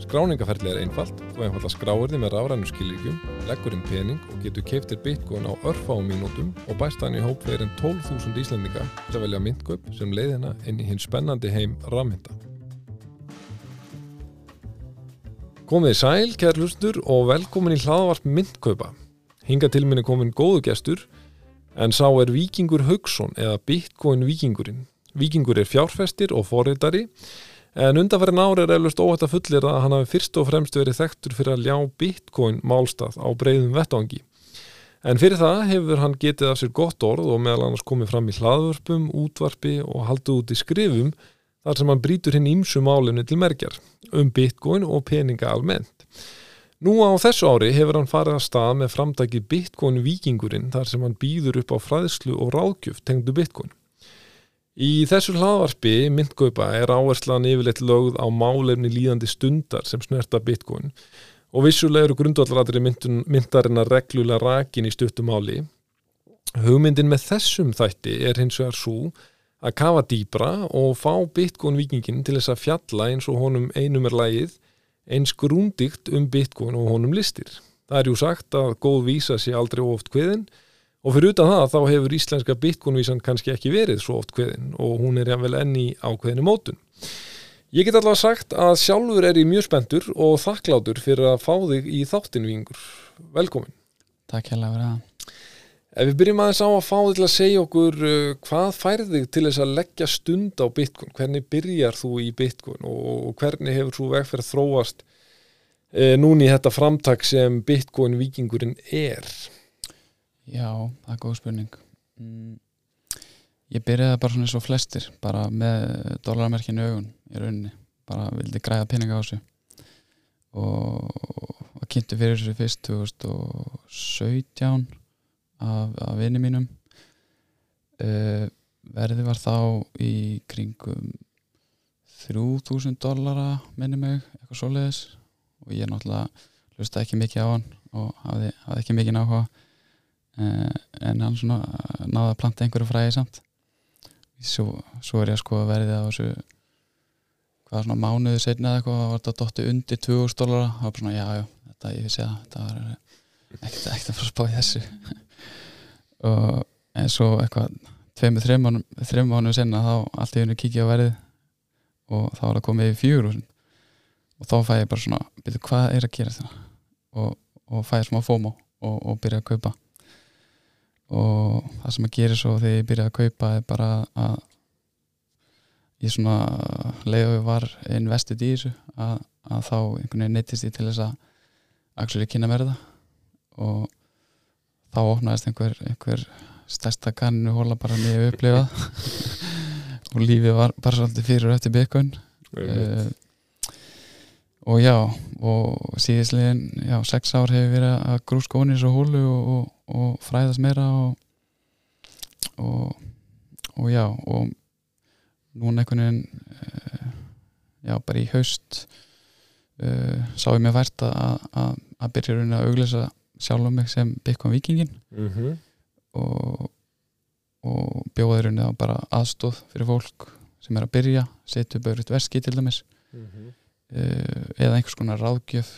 Skráningaferðli er einfalt, þú einfalda skráir þið með rafrænu skilíkjum, leggur inn pening og getur keiftir bitcoin á örfáum mínútum og bæst hann í hóp fyrir en 12.000 íslendinga til að velja myndkaup sem leiðina inn í hinn spennandi heim rafmynda. Komið í sæl, kæra hlustur og velkomin í hlaðavart myndkaupa. Hinga til minni komin góðu gestur en sá er Víkingur Haugsson eða Bitcoin Víkingurinn. Víkingur er fjárfestir og forritari En undanferðin ári er eflust óhætt að fullir að hann hafi fyrst og fremst verið þekktur fyrir að ljá bitcoin málstað á breyðum vettangi. En fyrir það hefur hann getið af sér gott orð og meðal annars komið fram í hlaðvörpum, útvarpi og haldið út í skrifum þar sem hann brítur hinn ímsu málinu til merkjar um bitcoin og peninga almennt. Nú á þessu ári hefur hann farið að stað með framtæki bitcoin vikingurinn þar sem hann býður upp á fræðslu og ráðgjöf tengdu bitcoin. Í þessu hlaðvarpi myndgaupa er áherslan yfirleitt lögð á málefni líðandi stundar sem snerta bitcoin og vissulega eru grundvallaratri myndarinn að reglulega rakin í stuttumáli. Hugmyndin með þessum þætti er hins vegar svo að kafa dýbra og fá bitcoin vikingin til þess að fjalla eins og honum einum er lægið eins grúndikt um bitcoin og honum listir. Það er jú sagt að góð vísa sé aldrei oft hviðin Og fyrir utan það þá hefur íslenska bitcoinvísan kannski ekki verið svo oft hveðin og hún er jáfnvel enni ákveðinu mótun. Ég get allavega sagt að sjálfur er ég mjög spendur og þakklátur fyrir að fá þig í þáttinvingur. Velkomin. Takk hérlega fyrir það. Ef við byrjum aðeins á að fá þig til að segja okkur uh, hvað færð þig til þess að leggja stund á bitcoin, hvernig byrjar þú í bitcoin og hvernig hefur þú vegferð þróast e, núni í þetta framtak sem bitcoin vikingurinn er? Já, það er góð spurning. Mm, Ég byrjaði bara svona eins og flestir bara með dólarmerkinu augun í rauninni, bara vildi græða peninga á þessu. Og, og kynntu fyrir þessu fyrst 2017 af, af vinni mínum. Uh, verði var þá í kringum 3000 dólara minni mig, eitthvað svoleiðis. Og ég náttúrulega hlusta ekki mikið á hann og hafði, hafði ekki mikið Eh, en hann svona náða að planta einhverju fræði samt. Svo, svo er ég að sko að verði á þessu hvað svona mánuðu setna eða eitthvað það var þetta dotti undir 2000 dólar það var svona já já, þetta ég vissi að þetta var ekkert ekkert að fara að spá í þessu. Og en svo eitthvað tveimur, þreim mánuðu senna þá allt í hennu kikið á verði og þá var það komið í fjögur og þá fæ ég bara svona, byrju hvað er að gera þetta og, og fæ ég smá fómo og, og byrja að kaupa og það sem að gera svo þegar ég byrjaði að kaupa er bara að ég svona leiði var investið í þessu að, að þá einhvern veginn neytist ég til þess að actually kynna mér það. Og þá opnaðist einhver, einhver stærsta kannu hóla bara mjög upplifað. Og lífið var bara svolítið fyrir og eftir byggkun uh, og já og síðislegin, já, sex ár hefur verið að grú skónir svo hólu og, og og fræðast meira og, og, og já og núna einhvern veginn uh, já bara í haust uh, sá ég mér vært að, að, byrja raunin að auglesa sjálf um mig sem Bitcoin vikingin mm -hmm. og, og bjóða raunin að bara aðstóð fyrir fólk sem er að byrja setja upp öðruðt verski til dæmis mm -hmm. Uh, eða einhvers konar ráðgjöf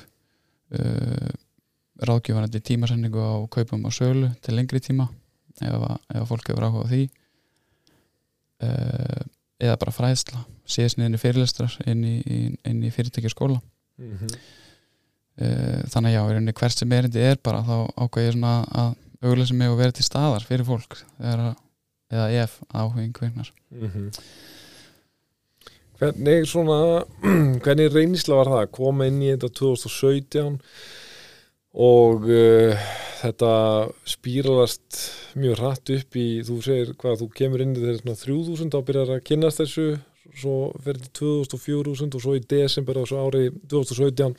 ráðgjöfarandi tímasendingu á kaupum og sölu til lengri tíma ef, ef fólk hefur áhuga á því uh, eða bara fræðsla inn í fyrirlestrar inn í, í fyrirtækjaskóla mm -hmm. þannig já hvert sem erindi er bara þá ákvæði ég svona að auglesa mig og vera til staðar fyrir fólk eða, eða ef áhugin hvernar mm -hmm. Hvernig svona hvernig reynisla var það að koma inn í þetta 2017 og uh, þetta spýralast mjög hratt upp í, þú segir hvað þú kemur inn í þessu 3000 þá byrjar að kynast þessu svo ferði til 2000-4000 og svo í desember á þessu ári 2017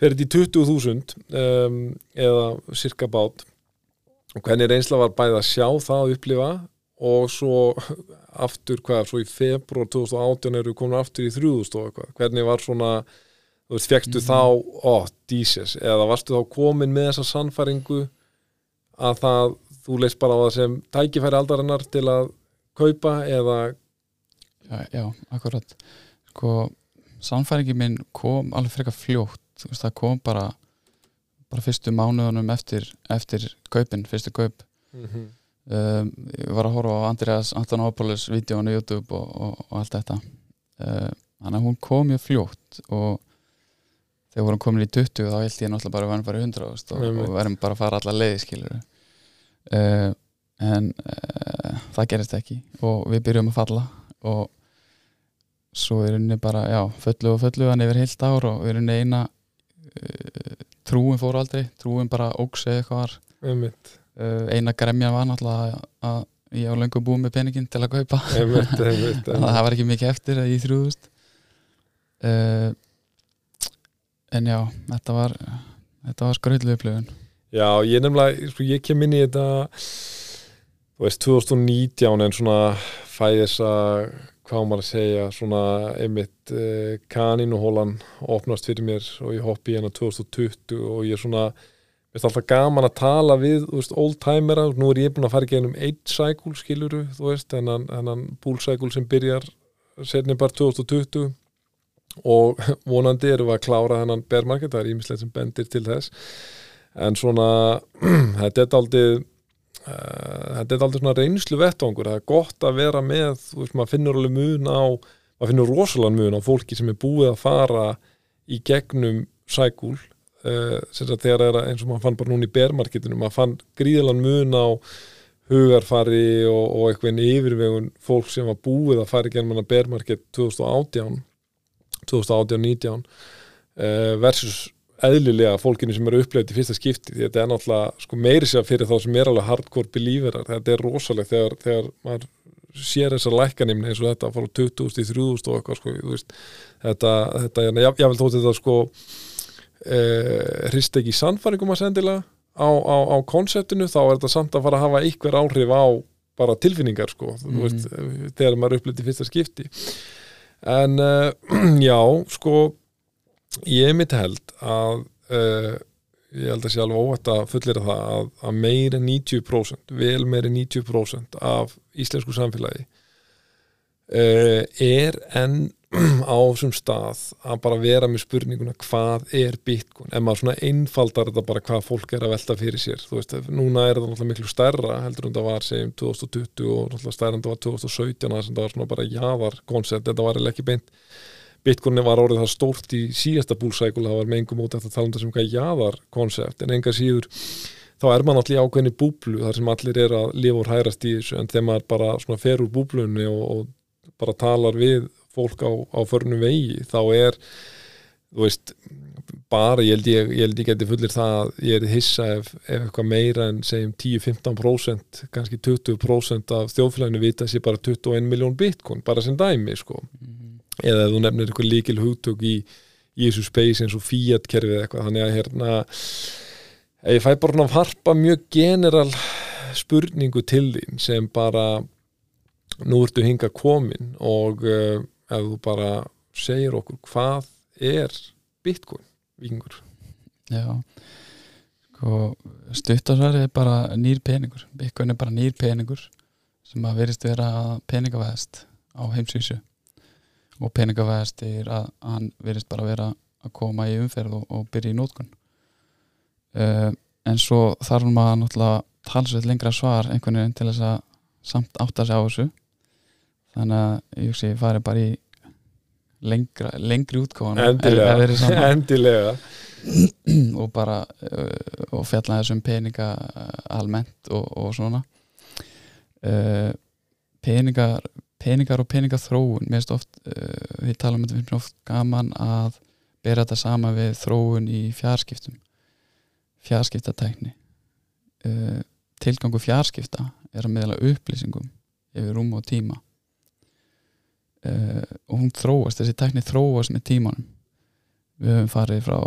ferði til 20.000 um, eða cirka bát. Og hvernig reynsla var bæðið að sjá það að upplifa og svo aftur hvað, svo í februar 2018 eru komin aftur í 3000 og eitthvað. Hvernig var svona, þú veist, fegstu Mhm. þá ó, díses, eða varstu þá komin með þessa sannfæringu að það, þú leist bara á það sem tækifæri aldarinnar til að kaupa eða? Já, já, akkurat. Sko, sannfæringi minn kom alveg frekar fljótt. Þú veist, það kom bara bara fyrstu mánuðunum eftir, eftir kaupin, fyrstu kaup. Mhm. Um, ég var að horfa á Andreas Antonopoulos vídjónu á YouTube og, og, og allt þetta. Uh, þannig að hún kom mjög fljótt og þegar vorum komin í 20 þá held ég náttúrulega bara að verðum bara í 100 veist, og, og verðum bara að fara alla leiði skilur uh, en uh, það gerist ekki og við byrjum að falla og svo er henni bara, já, fullu og fullu hann yfir heilt ár og er henni eina uh, trúin fór aldrei trúin bara óks eða eitthvað var. Uh, eina gremjan var náttúrulega að ég á lengur búið með peningin til að kaupa. Einmitt, einmitt, að einmitt. það var ekki mikið eftir í þrjúðust uh, en já þetta var þetta var skröldlu upplifun. Já, ég nefnilega, sko, ég kem inn í þetta þú veist, 2019 en svona fæði þess að hvað maður að segja, svona einmitt uh, kanínuhólan opnast fyrir mér og ég hoppi hérna 2020 og ég er svona mér er alltaf gaman að tala við, oldtimera. Nú er ég búin að fara í gegnum eitt cycle skiluru, þú veist, hennan, hennan búlcycle sem byrjar setni bara 2020 og vonandi erum við að klára hennan bear market, það er ímislega sem bendir til þess. En svona þetta er aldrei Uh, þetta er aldrei svona reynslu vettvangur það er gott að vera með þú veist, maður finnur alveg mun á maður finnur rosalega mun á fólki sem er búið að fara í gegnum sækúl uh, þegar er eins og maður fann bara núna í bermarketinu maður fann gríðalan mun á hugarfari og, og eitthvað yfirvegun fólk sem var búið að fara í gegnum hana bermarket 2018 2018-19 uh, versus eðlilega fólkinu sem eru upplegað í fyrsta skipti. Þetta er náttúrulega sko, meiri sér fyrir þá sem er alveg hardcore believerar. Þetta er rosalegt þegar, þegar maður sér þessar lækkanimni eins og þetta úr 20.000 í 3.000 og eitthvað sko, þetta, þetta ég, ég vil þótt þetta sko hrist ekki sannfæringum að sendilega á, á, á konseptinu þá er þetta samt að fara að hafa einhver áhrif á bara tilfinningar sko, þú Mhm. veist, þegar maður í fyrsta skipti en uh, já, sko ég mitt held að uh, ég held að sé alveg óvægt að fullera það að, að meira en 90% vel meira en 90% af íslensku samfélagi uh, er enn á þessum stað að bara vera með spurninguna hvað er bitcoin, en maður svona einfaldar þetta bara hvað fólk er að velta fyrir sér. Þú veist, núna er þetta náttúrulega miklu stærra heldur en það var segjum 2020 og náttúrulega stærra en það var 2017 þar sem það var svona bara jáðar koncept, þetta var ekki beint. Bitcoin var orðið það stórt í síðasta búlsækul, það var með engum út eftir að tala um það sem hvað jaðar konsept, en enga síður þá er maður allir í ákveðinni búblu þar sem allir er að lifa úr hærast í þessu. En þegar maður bara fer úr búblunni og, og bara talar við fólk á, á förnum vegi, þá er þú veist bara, ég held ég, ég, held ég geti fullir það að ég er hissa ef, ef eitthvað meira en segjum 10-15% kannski 20% af þjóðfélaginu vita sér bara 21 miljón bitcoin, bara sem dæmi sko. Eða ef þú nefnir eitthvað líkil hugtök í, í þessu space eins og Fiat kerfið eða eitthvað, þannig að hérna ég fæ bara svona að harpa mjög general spurningu til þín sem bara nú ertu hinga komin og uh, ef þú bara segir okkur hvað er Bitcoin, vikingur já. Sko, stuttasværi er bara nýr peningur. Bitcoin er bara nýr peningur sem að verist vera peningavæðast á heimsvísu. Og peningavæðast er að hann verist bara vera að koma í umferð og, og byrja í nótkun uh, en svo þarf maður náttúrulega talsveit lengra svar einhvern veginn til þess að samt átta sig á þessu þannig að ég ég fari bara í lengra, lengri útkáðan endilega, endilega. Og bara uh, og fjalla þessum peninga uh, almennt og, og svona. Uh, peningar peningar og peningaþróun. Mér finnst oft, uh, við talum um þetta finnst oft gaman að bera þetta sama við þróun í fjarskiptum. Fjarskiptatækni. Uh, tilgangu fjarskipta er að meðla upplýsingum yfir rúm og tíma uh, og hún þróast þessi tækni þróast með tímanum. Við höfum farið frá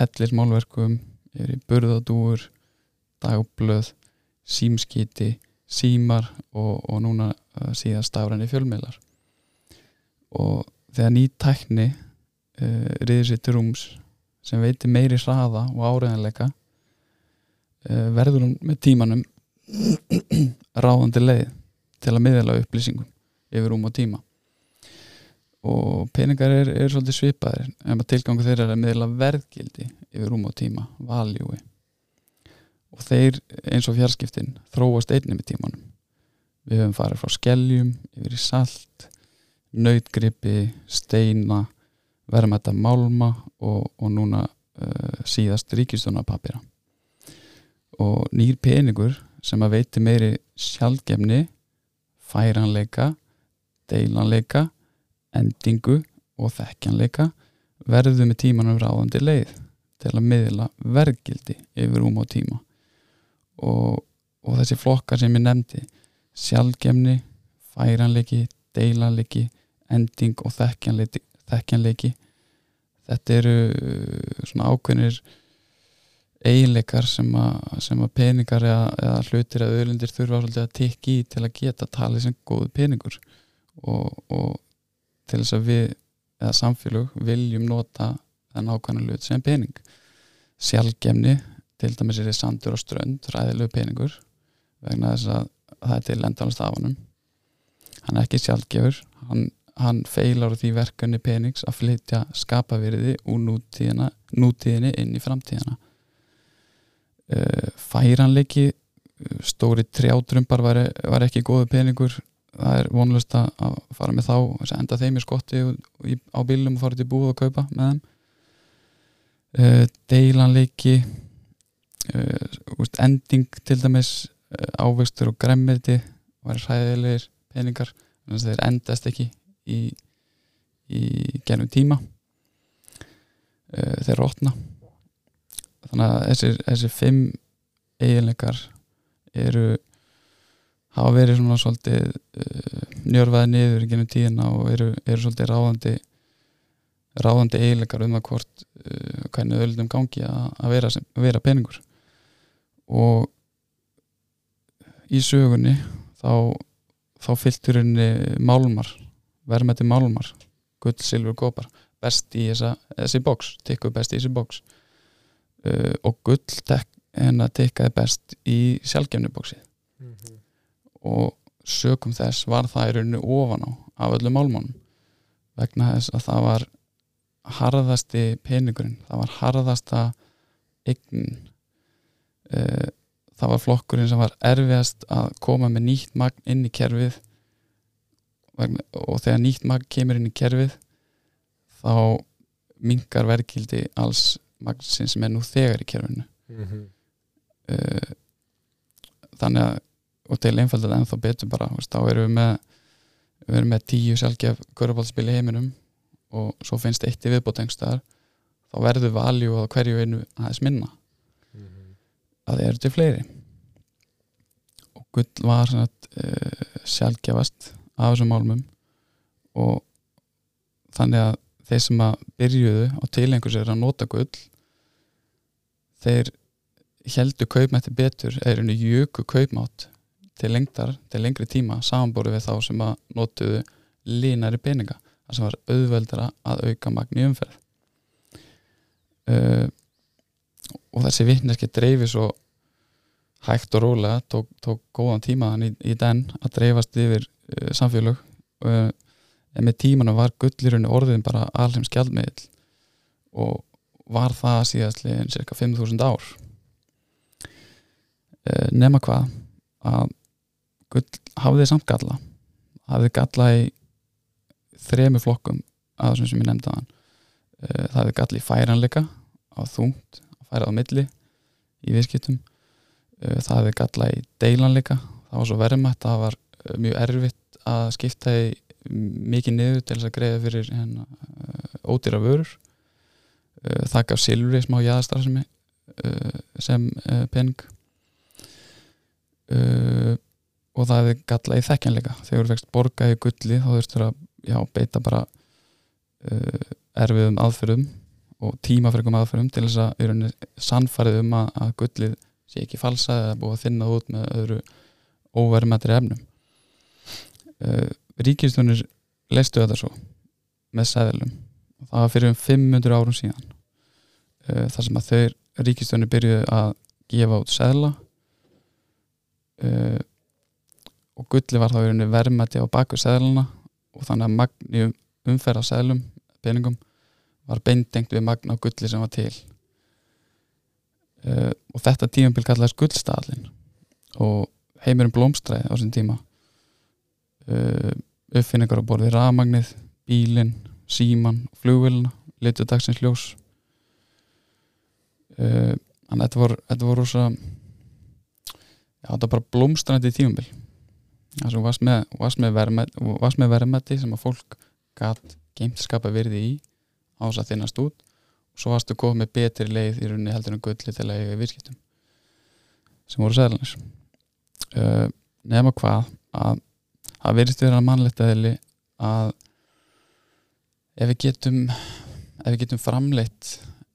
hellismálverkum yfir í burðadúur dagblöð símskiti símar og, og núna uh, síðan stafræni fjölmiðlar. Og þegar ný tækni uh, riður sér til rúms sem veitir meiri hraða og áreðanleika uh, verður hún með tímanum ráðandi leið til að miðla upplýsingum yfir rúm og tíma og peningar er, er svolítið svipaðir en tilgangu þeirra er að miðla verðgildi yfir rúm og tíma, valjúi og þeir eins og fjarskiptin þróast einnig með tímanum. Við höfum farið frá skeljum yfir í salt nautgripi, steina verðmætta málma og, og núna uh, síðast ríkistunarpapira og nýr peningur sem að veiti meiri sjálfgefni færanleika deilanleika endingu og þekkjanleika verður með tímanum ráðandi leið til að miðla verðgildi yfir um á tíma. Og, og þessi flokkar sem ég nefndi sjálfgemni, færanleiki deilanleiki, ending og þekkjanleiki, þekkjanleiki þetta eru uh, svona ákveðnir eiginleikar sem sem að peningar eða, eða hlutir eða öðlundir þurfa að tikka í til að geta talið sem góð peningur. Og, og til þess að við eða samfélug viljum nota þenn ákvæmlega hlut sem pening. Sjálfgemni til dæmis er þið sandur og strönd ræðilegu peningur vegna þess að það er til endalast af hann er ekki sjálfgefur hann, hann feilar því verkefni penings að flytja skapaviriði úr nútíðina, nútíðinni inn í framtíðina. Færanleiki stóri trjátrumbar var, var ekki góðu peningur það er vonlust að fara með þá og enda þeim í skotti á bílum og fara til búið og kaupa með þeim. Uh, deilanleiki uh, ending til dæmis uh, ávegstur og gremmiti var ræðilegir peningar þannig að þeir endast ekki í, í genum tíma. Þeir rótna þannig að þessir, þessir fimm eiginleikar eru hafa verið svona svolítið uh, njörfaði niður genið tíðina og eru, eru svolítið ráðandi ráðandi eiginleikar um að hvort uh, hvernig öllum gangi að, að, vera, sem, vera peningur og í sögunni þá, þá fylgtur henni málmar verðmætti málmar gull, silfur, gópar best í þessa, þessi bóks tikkuð best í þessi bóks uh, og gull tek, en að tikkaði best í sjálfgefni bóksið. Og sögum þess var það í rauninu ofan á af öllum málmánum vegna þess að það var harðasti peningurinn það var harðasta eign uh, það var flokkurinn sem var erfiðast að koma með nýtt magn inn í kerfið. Og þegar nýtt magn kemur inn í kerfið þá mingar verkildi alls magnsinn sem er nú þegar í kerfinu. Mm -hmm. þannig að og til einfaldið ennþá betur bara veist, þá erum við með við erum með tíu sjálfgef körubálspil í heiminum og svo finnst eitt í viðbótengstaðar þá verður valjú á hverju einu aðeins minna mm -hmm. að það eru til fleiri og gull var uh, sjálfgefast af þessum málmum og þannig að þeir sem að byrjuðu á tilengur sér að nota gull þeir heldur kaupmætti betur eða jöku kaupmátt til lengtar, til lengri tíma samanbúrið við þá sem að notuðu línari peninga, það sem var auðveldara að auka magni umferð. Uh, og þessi vittneski dreifi svo hægt og rólega tók, tók góðan tímaðan í, í den að dreifast yfir uh, samfélög. Uh, en með tímanum var gullirunni orðin bara alheim skjaldmiðl og var það síðastliðin cirka 5.000 ár. E, nema hvað að gull hafði samt galla hafði galla í þremi flokkum að þessum sem ég nefndi aðan e, það hafði galla í færanleika á þungt, að færa á milli í viðskiptum. E, það hafði galla í deilanleika það var svo verðmætt, það var mjög erfitt að skipta í mikið niður til þess að greiða fyrir hérna, ódýra vörur. Eh, það gaf Silvri smá jæðastar sem, eh, sem eh, pening. Og það hefði galla í þekkjanleika. Þegar þú fegst borga í gulli þá þurftur að já, beita bara erfiðum aðferðum og tímafregum aðferðum til þess að sannfarið um að, að gullið sé ekki falsa eða búið að þinna út með öðru óverðmættri efnum. Uh, ríkistjónir leistu þetta svo með sæðilum og það var fyrir um 500 árum síðan uh, þar sem að þau ríkistjónir byrjuðu að gefa út sæðla uh, og gulli var þá í rauninni verðmætti á baku sæðluna og þannig að magni um- umferð á sæðlum peningum var beindengt við magna á gulli sem var til. Uh, og þetta tímabil kallaðist gullstaflin og heimurinn blómstræði á þessum tíma. Uh, uppfinningar á borði rafmagnið, bílinn síman, flugvélina litu dagsins ljós. Uh, þannig að þetta voru þetta voru rosa já, þetta var bara blómstræði tímabil það sem varst með, með verðmætti verðmætti sem að fólk gatt geimt skapa virði í á þess að þinnast út. Og svo varstu komið með betri leið í rauninni heldur en gulli til að eiga í virkiptum sem voru sæðlanir uh, nema hvað að það verðist vera mannlegt eðli að ef við getum ef við getum framleitt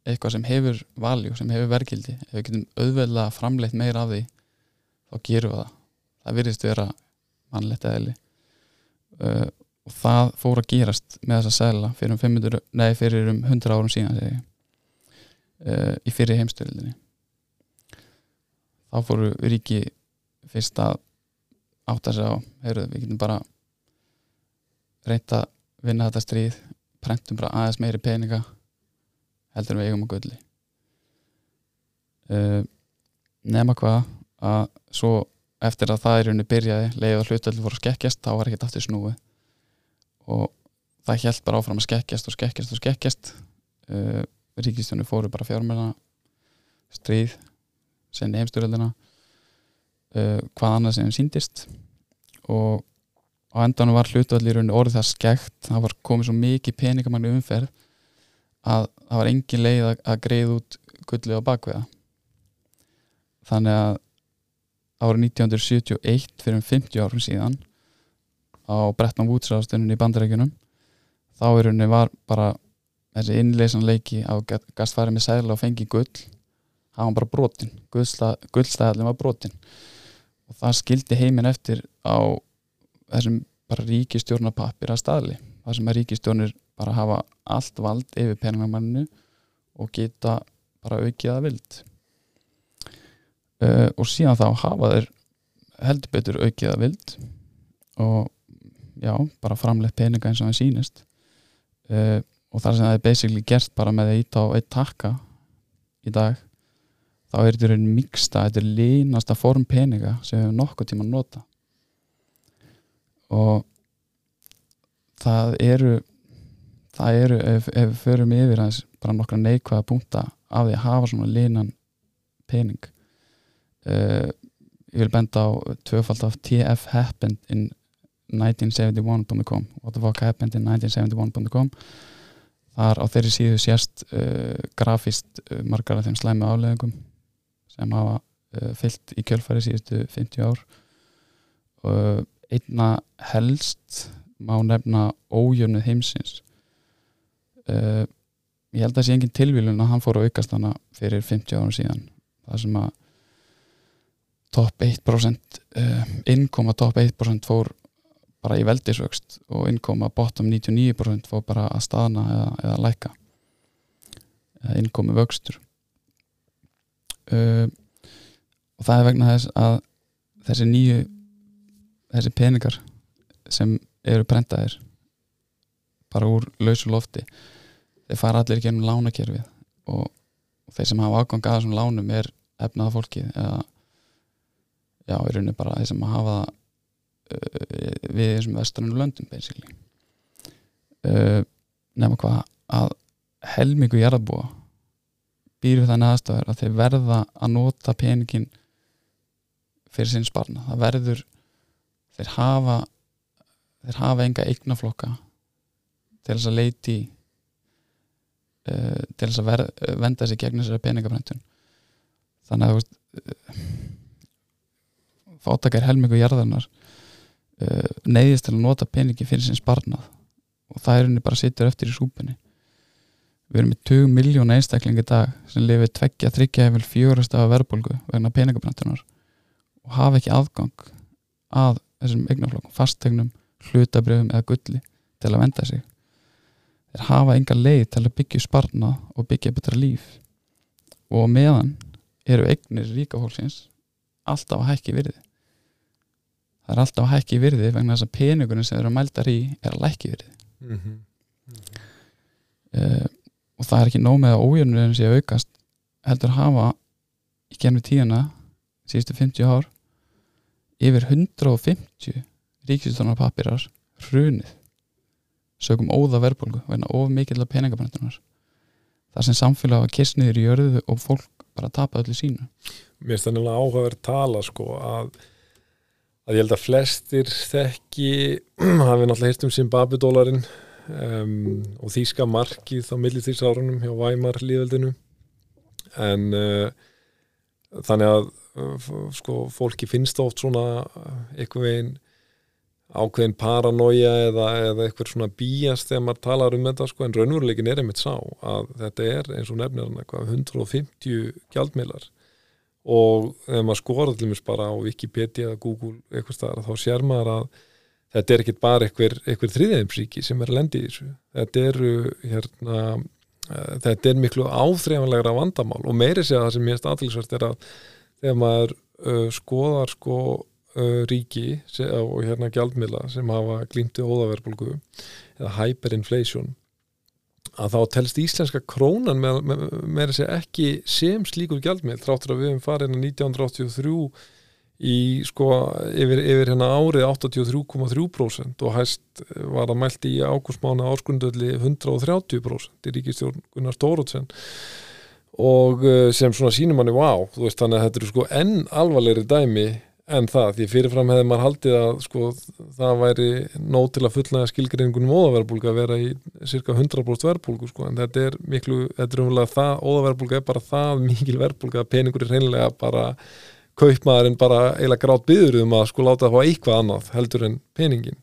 eitthvað sem hefur valjú, sem hefur verkildi ef við getum auðveðlega framleitt meira af því þá gerum við það. Það virðist vera mannlegt eðli. Uh, og það fór að gerast með þessa sæla fyrir um 500, nei fyrir um 100 árum síðan segi, uh, í fyrir heimstöldinni þá fóru ríki fyrst að átta sig á, heyrðu, við getum bara reynda að vinna þetta stríð prentum bara aðeins meiri peninga heldur við eigum að gulli. Uh, nema hvað að svo eftir að það í rauninni byrjaði leið og hlutöld voru að skekkjast þá var ekkert aftur snúið. Og það held bara áfram að skekkjast og skekkjast og skekkjast. Uh, ríkistjónu fóru bara fjármjöla stríð senni heimstyröldina uh, hvað annað sem síndist og á endanum var hlutvall í rauninu orðið það skekt. Það var komið svo mikið peningamagnu umferð að það var engin leið að, að greið út gullið á bakveða þannig að árið 1971 fyrir um 50 árum síðan á Bretton Woods ráðstöndin í bandarækjunum þá í rauninni var bara þessi innleysanleiki á gastfæri með sæðla og fengi gull. Það var bara brotin gullstæðalinn var brotin og það skildi heiminn eftir á þessum bara ríkistjórnapappir að staðli. Það sem að ríkistjórnir bara hafa allt vald yfir peningamanninu og geta bara aukið að vild uh, og síðan þá hafa þeir heldur betur aukið að vild og já, bara framleitt peninga eins og það sýnist. Uh, og þar sem það er basically gert bara með að íta á eitt takka í dag þá er þetta einn miksta, þetta er línasta form peninga sem við hefum nokkuð tíma að nota og það eru það eru, ef, ef við förum yfir aðeins bara nokkra neikvæða punta af því að hafa svona línan pening uh, ég vil benda á tvöfald af TF happened in 1971.com what the fuck happened in 1971.com þar á þeirri síðu sérst uh, grafist uh, margar af þeim slæmi afleðingum sem hafa fyllt í kjölfæri síðustu 50 ár. Einna helst má nefna ójöfnuð heimsins. Ég held að það sé engin tilvílun að hann fór að aukast hana fyrir 50 árum síðan. Það sem að top 1% uh, innkoma top 1% fór bara í veldisvöxt og innkoma bottom 99% fór bara að staðna eða, eða læka eða innkomi vöxtur. Uh, og það er vegna þess að þessi nýju þessi peningar sem eru prentaðir bara úr lausu lofti þeir fara allir ekki ennum lánakerfið og þeir sem hafa ágang að þessum lánum er efnaða fólkið eða já, í rauninni bara þeir sem hafa uh, við þessum vestrunum löndum basically. Uh, nefna hvað að helmingu jarðbúa býr við þannig aðstæður að þeir verða að nota peningin fyrir sinn sparna það verður þeir hafa þeir hafa enga eignaflokka til þess að leiti uh, til þess að ver, venda sig gegn þessari peningabrentun þannig að þú veist uh, fátakar helmingu jarðarnar uh, neyðist til að nota peningi fyrir sin sparnað. Og það er henni bara sittur eftir í súpunni. Við erum með 20 miljóna einstaklingi í dag sem lifið tveggja, þryggja hefur fjórast af verðbólgu vegna peningabrentunar og hafa ekki aðgang að þessum eignaflokkum, fastegnum hlutabrjöfum eða gulli til að venda sig. Þeir hafa enga leið til að byggja sparna og byggja betra líf. Og meðan eru eignir ríka fólksins alltaf að hækki virði það er alltaf að hækki virði vegna þess að peningurinn sem eru mældar í er að lækki virði. Mm -hmm. uh, og það er ekki nóg með að ójörnurinn sé að aukast heldur að hafa í genið tíðana síðustu 50 ár yfir 150 ríkistónar papirar hrunið sögum óða verðbólgu vegna of mikill að peningabrendunar þar sem samfélag var kissniður í jörðu og fólk bara tapa öllu sínu. Mér finnst það nefnilega áhugaverð tala sko að, að ég held að flestir þekki hafi náttúrulega hýrt um Zimbabwe-dólarinn um, og þýska markið á millistýrsárunum hjá Weimar líðveldinu en uh, þannig að uh, sko fólki finnst oft svona eitthvað veginn ákveðin paranoia eða, eða eitthvað svona bíast þegar maður talar um þetta sko. En raunveruleikin er einmitt sá að þetta er eins og nefnir hann eitthvað 150 gjaldmiðlar og ef maður skoður til mér bara á Wikipedia Google eitthvað staðar þá sér maður að þetta er ekki bara eitthvað, eitthvað þriðeimsríki sem er að lendi í þessu. Þetta eru hérna uh, þetta er miklu áþreifanlegra vandamál og meiri sé að það sem mérst aðtilsvært er að þegar maður uh, skoðar sko uh, ríki og hérna gjaldmila sem hafa glýmti óðaverbulgu eða hyperinflation að þá telst íslenska krónan með, með, með þessi ekki sem slíkur gjaldmil þráttur að við hefum farið á 1983 í sko yfir, yfir hérna árið 83,3% og hæst var það mælt í ágústmána áskrundöldi 130% í ríkistjórn Gunnar Stórótsen og uh, sem svona sínum manni wow, þú veist þannig að þetta eru sko enn alvarlegri dæmi en það, því fyrirfram hefði maður haldið að sko það væri nóg til að fullnaða skilgreiningunum óðaverbulga að vera í cirka 100% verbulgu sko en þetta er miklu, þetta er umlega það, óðaverbulga er bara það mikil verbulga að peningur er reynilega bara kaupmaðurinn bara eiginlega grátt byður um að sko láta það fá eitthvað annað heldur en peningin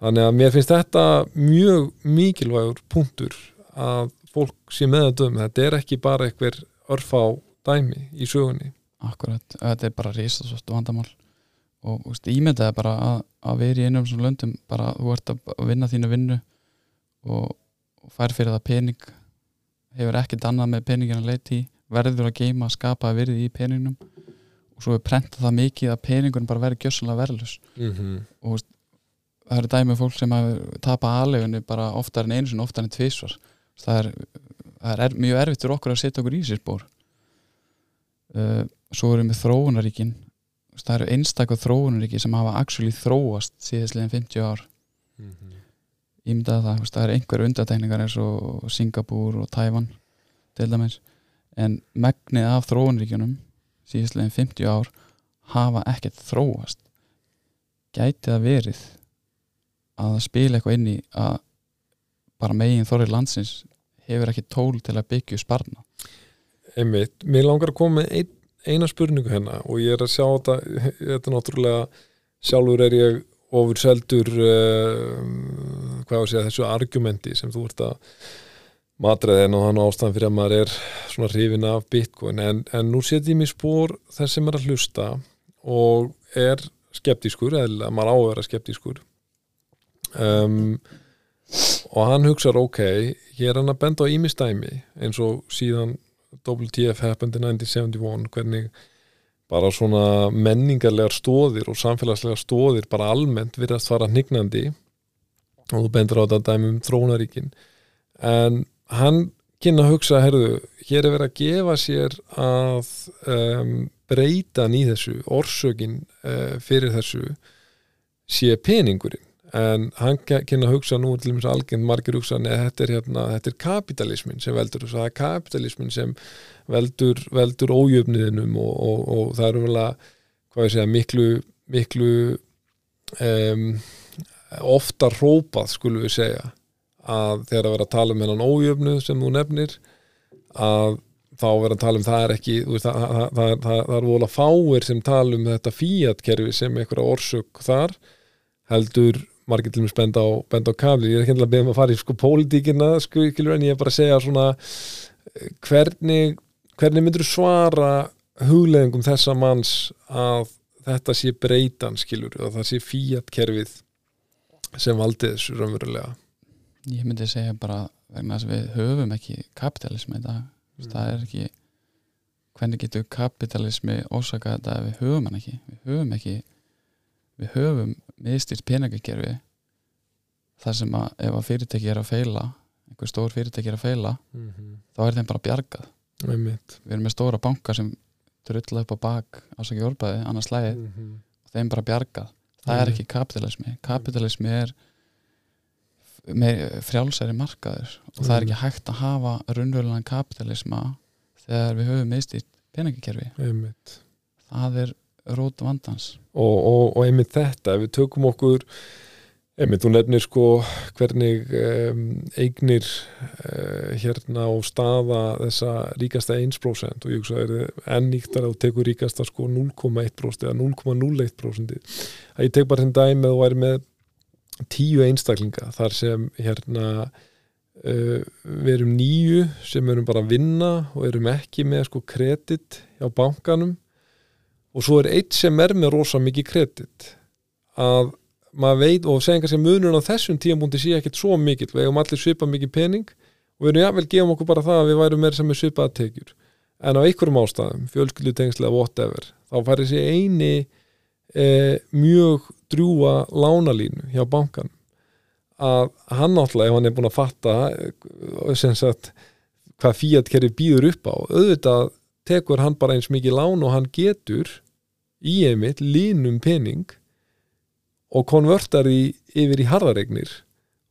þannig að mér finnst þetta mjög mikilvægur punktur að fólk sé með að döm þetta er ekki bara einhver örfá dæmi í sögunni Akkurat, þetta er bara risasvort vandamál. Og veist, ímyndaði bara að, að vera í einum svona löndum bara þú ert að vinna þínu vinnu og, og fær fyrir það pening. Hefur ekkert annað með peningin að leiti verður að geima að skapa virði í peningnum. Og svo er prentað það mikið að peningun bara verður gjössanlega verðlus mm -hmm. og veist, það eru dæmið fólk sem tapa aðlegunni bara oftar en einu sinni, oftar en tvísvar það er, það er mjög erfitt fyrir okkur að setja okkur í sér spór uh, svo erum við þróunaríkin það eru einstaklega þróunaríki sem hafa actually þróast síðastlegin 50 ár. Mm -hmm. að það, það er einhver undatekningar eins og Singapúr og Tævan til dæmis. En megnið af þróunaríkjunum síðastlegin 50 ár hafa ekkert þróast. Gæti það verið að spila eitthvað inn í að bara megin þorri landsins hefur ekki tól til að byggja sparna Einmitt, mér langar að koma með ein, eina spurningu hérna og ég er að sjá þetta þetta er náttúrulega sjálfur er ég ofur seldur uh, hvað að segja þessu argumenti sem þú ert að matræði en og þannig ástæðan fyrir að maður er svona hrifin af bitcoin. En, en nú setjum ég mér spór þess sem er að hlusta og er skeptískur eða maður á að vera skeptískur. Um, og hann hugsaður ok, ég er hann að benda á ímistæmi eins og síðan WTF happened in 1971 hvernig bara svona menningarlegar stóðir og samfélagslegar stóðir bara almennt virðast fara hnignandi. Og þú bendur á þetta dæmi um þróunaríkin en hann kynna að hugsa, herðu, hér er verið að gefa sér að um, breyta ný þessu orsökin uh, fyrir þessu sé peningurinn en hann kynna að hugsa nú til og með algjörn margir hugsa að þetta er, hérna, þetta er kapitalismin sem veldur það er kapitalismin sem veldur, veldur ójöfniðinum og, og, og það er umvel að segja, miklu, miklu um, ofta rópað skulum við segja að þegar að vera að tala um hennan ójöfnu sem þú nefnir að þá vera að tala um það er ekki veist, það, það, það, það er volað fáir sem tala um þetta fíatkerfi sem einhverja orsök þar heldur margir til og með spend á, á kafli, ég er ekki að beða um að fara í sko pólitíkina sko, en ég er bara að segja svona hvernig, hvernig myndur þú svara hugleðingum þessa manns að þetta sé breytan skilur og það sé fíat kerfið sem valdi þessu raunverulega? Ég myndi segja bara vegna þess að við höfum ekki kapitalismi í dag. Mm. það er ekki hvernig getur kapitalismi ósaka þetta? Ef við höfum hann ekki. Við höfum ekki við höfum miðstýrt peningakerfi þar sem að ef að fyrirtæki er að feila einhver stór fyrirtæki er að feila mm -hmm. þá er þeim bara bjargað. Einmitt. Við erum með stóra banka sem drulla upp á bak ásaki orðbæði, annars slæði mm -hmm. og þeim bara bjargað. Það er Mhm. ekki kapitalismi. Kapitalismi er frjálsæri markaður og það er ekki hægt að hafa raunverulegan kapitalisma þegar við höfum miðstýrt peningakerfi. Einmitt. Það er rót vandans. Og, og, og einmitt þetta, ef við tökum okkur einmitt, þú nefnir sko hvernig um, eignir uh, hérna á staða þessa ríkasta 1% og ég hugsa að það er enn nýttar að þú tekur ríkasta sko 0,1% eða 0,01% að ég tek bara þenn dæmi að þú væri með tíu einstaklinga þar sem hérna uh, við erum nýju sem erum bara að vinna og erum ekki með sko kredit hjá bankanum og svo er eitt sem er með rosa mikið kredit. Að maður veit og segja kannski að munurinn á þessum tíamúndi sé ekkert svo mikill, við eigum allir svipað mikið pening. Og við erum jáfnvel gefum okkur bara það að við værum meira sem er svipaða tekjur. En á einhverjum ástæðum, fjölskyldutengslega whatever, þá fær þessi eini e, mjög drjúa lánalínu hjá bankan að hann náttúrulega ef hann er búin að fatta eh, sem sagt hvað Fiat kerfi býður upp á auðvitað tekur hann bara eins mikið lán og hann getur í einmitt línum pening og konvertar í yfir í harðaregnir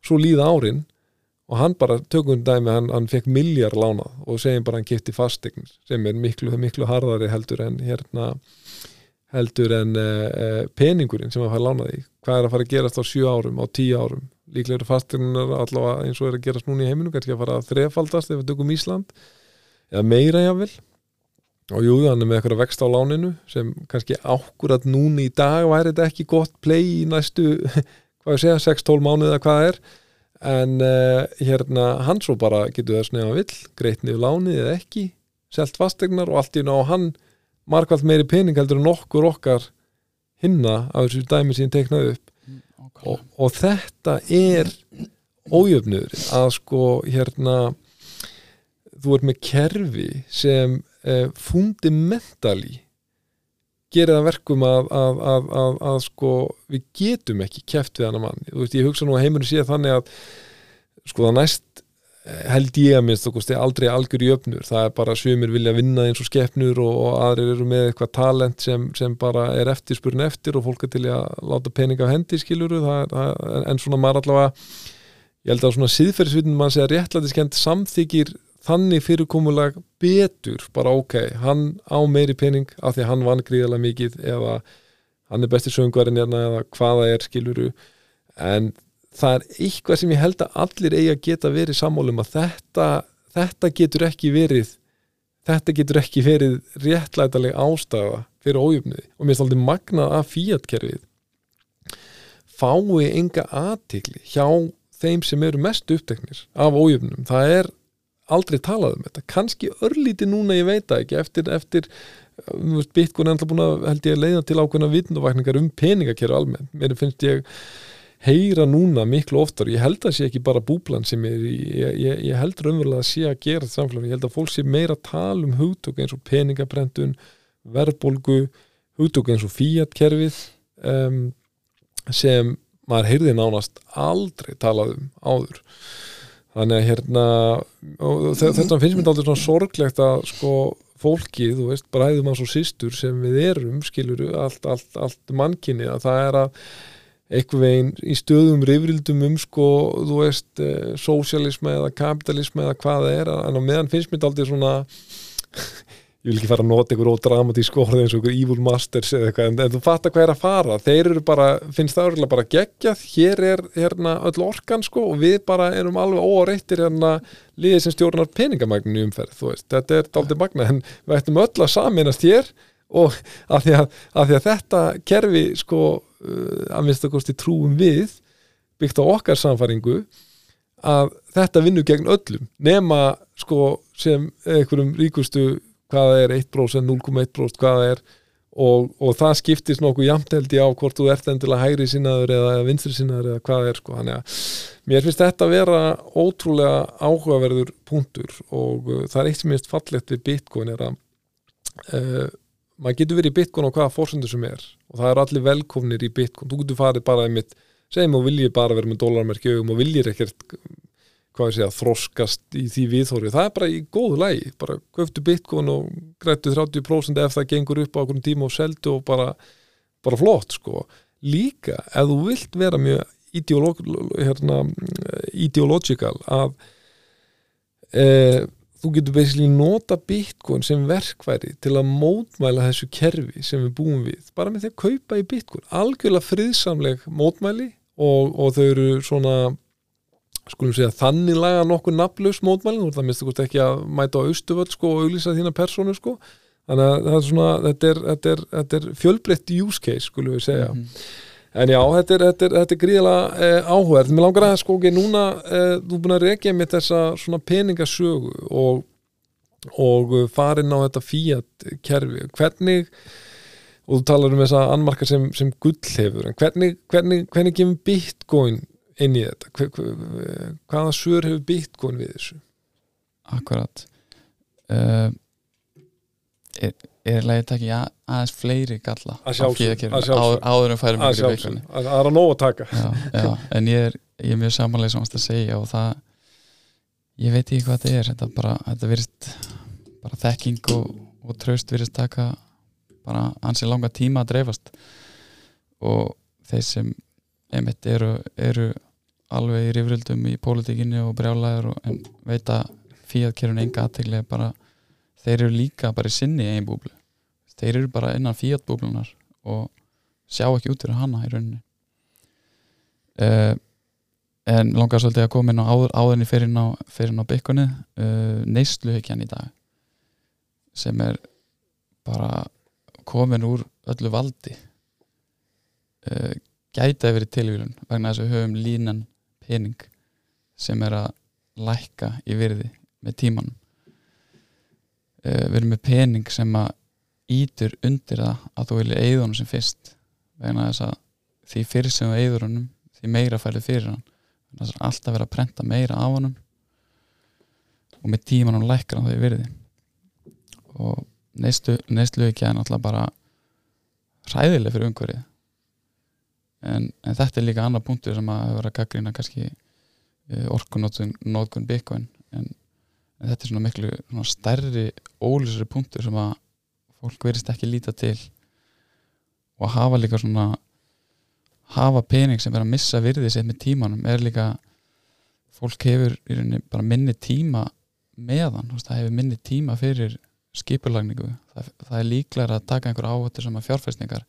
svo líða árin og hann bara tökum dæmi, hann, hann fekk miljard lánað og segjum bara hann kipti fastegnir sem er miklu, miklu harðari heldur en hérna heldur en uh, peningurinn sem að fara lánað í. Hvað er að fara að gerast á sjö árum, á tíu árum? Líklega eru fastegnunar allavega eins og er að gerast núna í heiminu, kannski að fara að þrefaldast ef við tökum Ísland eða meira jáfnvel og jú, hann er með eitthvað vext á láninu sem kannski ákkurat núna í dag væri þetta ekki gott play í næstu hvað ég segja, 6-12 mánuð eða hvað það er. En uh, hérna hann svo bara getur það snefa vill greitt niður lánið eða ekki selt fastegnar og allt í ná hann markvælt meiri pening heldur en okkur okkar hinna af þessu dæmi sem teiknaði upp. Og, og þetta er ójöfnur að sko hérna þú ert með kerfi sem uh, fundamentally gerir það verkum að, að, að, að, sko við getum ekki keft við hann að mann. Þú veist ég hugsa nú að heimurinn sé þannig að sko það næst eh, held ég að minnst okkur stið aldrei algjör í öfnur. Það er bara sumir vilja vinna eins og skeppnur og, og aðrir eru með eitthvað talent sem, sem bara er eftirspurn eftir og fólk er til að láta pening af hendi skiluru það, það, en svona maður allavega ég held að svona síðferðisvitin mann segja réttlætiskend samþykir þannig fyrirkomulag betur bara ok, hann á meiri pening af því að hann vann gríðarlega mikið eða hann er besti söngvarinn hérna eða hvaða er skiluru en það er eitthvað sem ég held að allir eigi að geta verið sammálum að þetta, þetta getur ekki verið þetta getur ekki verið réttlætaleg ástæða fyrir ójöfniði og mér er alltaf magnað að fíatkerfið fái enga aðtikli hjá þeim sem eru mest uppteknir af ójöfnum, það er aldrei talað um þetta, kannski örlíti núna ég veit það ekki, eftir, eftir er alltaf búin að held ég að leiða til ákveðna vitnuvakningar um peningakerfi almennt, mér finnst ég heyra núna miklu oftar ég held að sé ekki bara búblan sem er ég, ég, ég held raunverulega að sé að gera þetta samfélag, ég held að fólk sé meira að tala um hugtök eins og peningabrendun verðbólgu, hugtök eins og fíatkerfið um, sem maður heyrði nánast aldrei talað um áður þannig að hérna þetta finnst mér aldrei svona sorglegt að sko fólkið, þú veist, bræðum að svo sístur sem við erum, skiluru allt, allt, allt mannkinni, að það er að einhver veginn í stöðum rifrildum um sko, þú veist, eh, sósialisma eða kapitalisma eða hvað það er, en á meðan finnst mér aldrei svona ég vil ekki fara að nota einhver ódramatísk orð eins og einhver evil masters eða eitthvað, en, en þú fattar hvað er að fara. Þeir eru bara, finnst það örgulega bara geggjað. Hér er hérna öll orkan sko og við bara erum alveg óreittir hérna liðið sem stjórnar peningamagnin í umferð, þetta er daldið magna en við ættum öll að saminast hér og af því því að þetta kerfi sko uh, að minnst að kosti trúum við byggt á okkar samfæringu að þetta vinnur gegn öllum nema sko sem einhverjum ríkustu hvaða er 1%, 0,1% hvaða er og, og það skiptist nokkuð jamt held ég á hvort þú ert endilega hægri sinnaður eða, vinstri sinnaður eða hvað er sko. Þannig að mér finnst þetta að vera ótrúlega áhugaverður punktur og uh, það er eitt sem ég finnst fallegt við Bitcoin er að uh, maður getur verið í Bitcoin á hvaða fórsendur sem er og það er allir velkomnir í Bitcoin. Þú getur farið bara einmitt segjum og viljið bara vera með dólarmerki augum og viljið ekkert hvað ég segja, þroskast í því viðhóri það er bara í góðu lægi, bara köftu bitcoin og grættu 30% ef það gengur upp á okkur tíma og seldu og bara bara flott sko. Líka ef þú vilt vera mjög ideolog, hérna, ideological að e, þú getur basically nota bitcoin sem verkværi til að mótmæla þessu kerfi sem við búum við. Bara með því að kaupa í bitcoin. Algjörlega friðsamleg mótmæli og, og þau eru svona skulum segja þannig laga nokkuð nafnlaus mótmælin, það minnstu hvort ekki að mæta á austuvöld sko og auglýsa þína personu sko. Þannig að það er svona, þetta er, þetta er, þetta er fjölbreytt use case skulum við segja. Mm -hmm. en já, þetta er, þetta er, þetta gríðilega eh, áhugaverð, mér langar að sko ekki núna, eh, þú búin að rekja með þessa svona peningasögu og, og farin á þetta fíat kerfi, hvernig og þú talar um þessa anmarka sem, sem gull hefur, en hvernig hvernig, hvernig kemur bitcoin inn í þetta? Hver, hver, hvaða sur hefur bitcoin við þessu? Akkurat. Uh, er, er leiðið takki aðeins fleiri galla að sjálfsög áður en færum að sjálfsög það er að nóg að taka. Já, já, en ég er, ég er mjög samanlega sem að segja og það ég veit ekki hvað þetta er. Þetta, bara, þetta virist bara þekking og, og tröst virist taka bara ansið langa tíma að dreifast. Og þeir sem einmitt eru, eru alveg í rifrildum í pólitíkinni og brjálæður en veit að fíatkerfun enga aðteglega bara þeir eru líka bara í sinni einn búblu. Þeir eru bara innan fíatbúblunar og sjá ekki út fyrir hana í rauninni. Uh, en langar svolítið að koma inn á áður, áðurni fyrir ná, ná byggunni uh, eh, neysluhyggjan í dag sem er bara komin úr öllu valdi. Uh, gæti að verið tilvílun vegna þess að við höfum línan pening sem er að lækka í virði með tímanum. Uh, við erum með pening sem að ítur undir það að þú vilja eigðunum sem fyrst vegna þess að því fyrir sem þú eigður honum því meira færið fyrir hann. Þannig að alltaf vera að prenta meira af honum og með tímanum lækkar hann það í virði. Og neistlu ekki að náttúrulega bara ræðileg fyrir umhverfið en, en þetta er líka annar punktur sem að vera að gaggrina kannski eh, orkunótkun byggkvæn en, en þetta er svona miklu svona stærri ólýsari punktur sem að fólk verist ekki líta til. Og hafa líka svona hafa pening sem er að missa virðið sér með tímanum. Er líka fólk hefur bara minni tíma meðan, það hefur minni tíma fyrir skipulagningu. Það, það er líklar að taka einhver áhættur sem að fjárfæstningar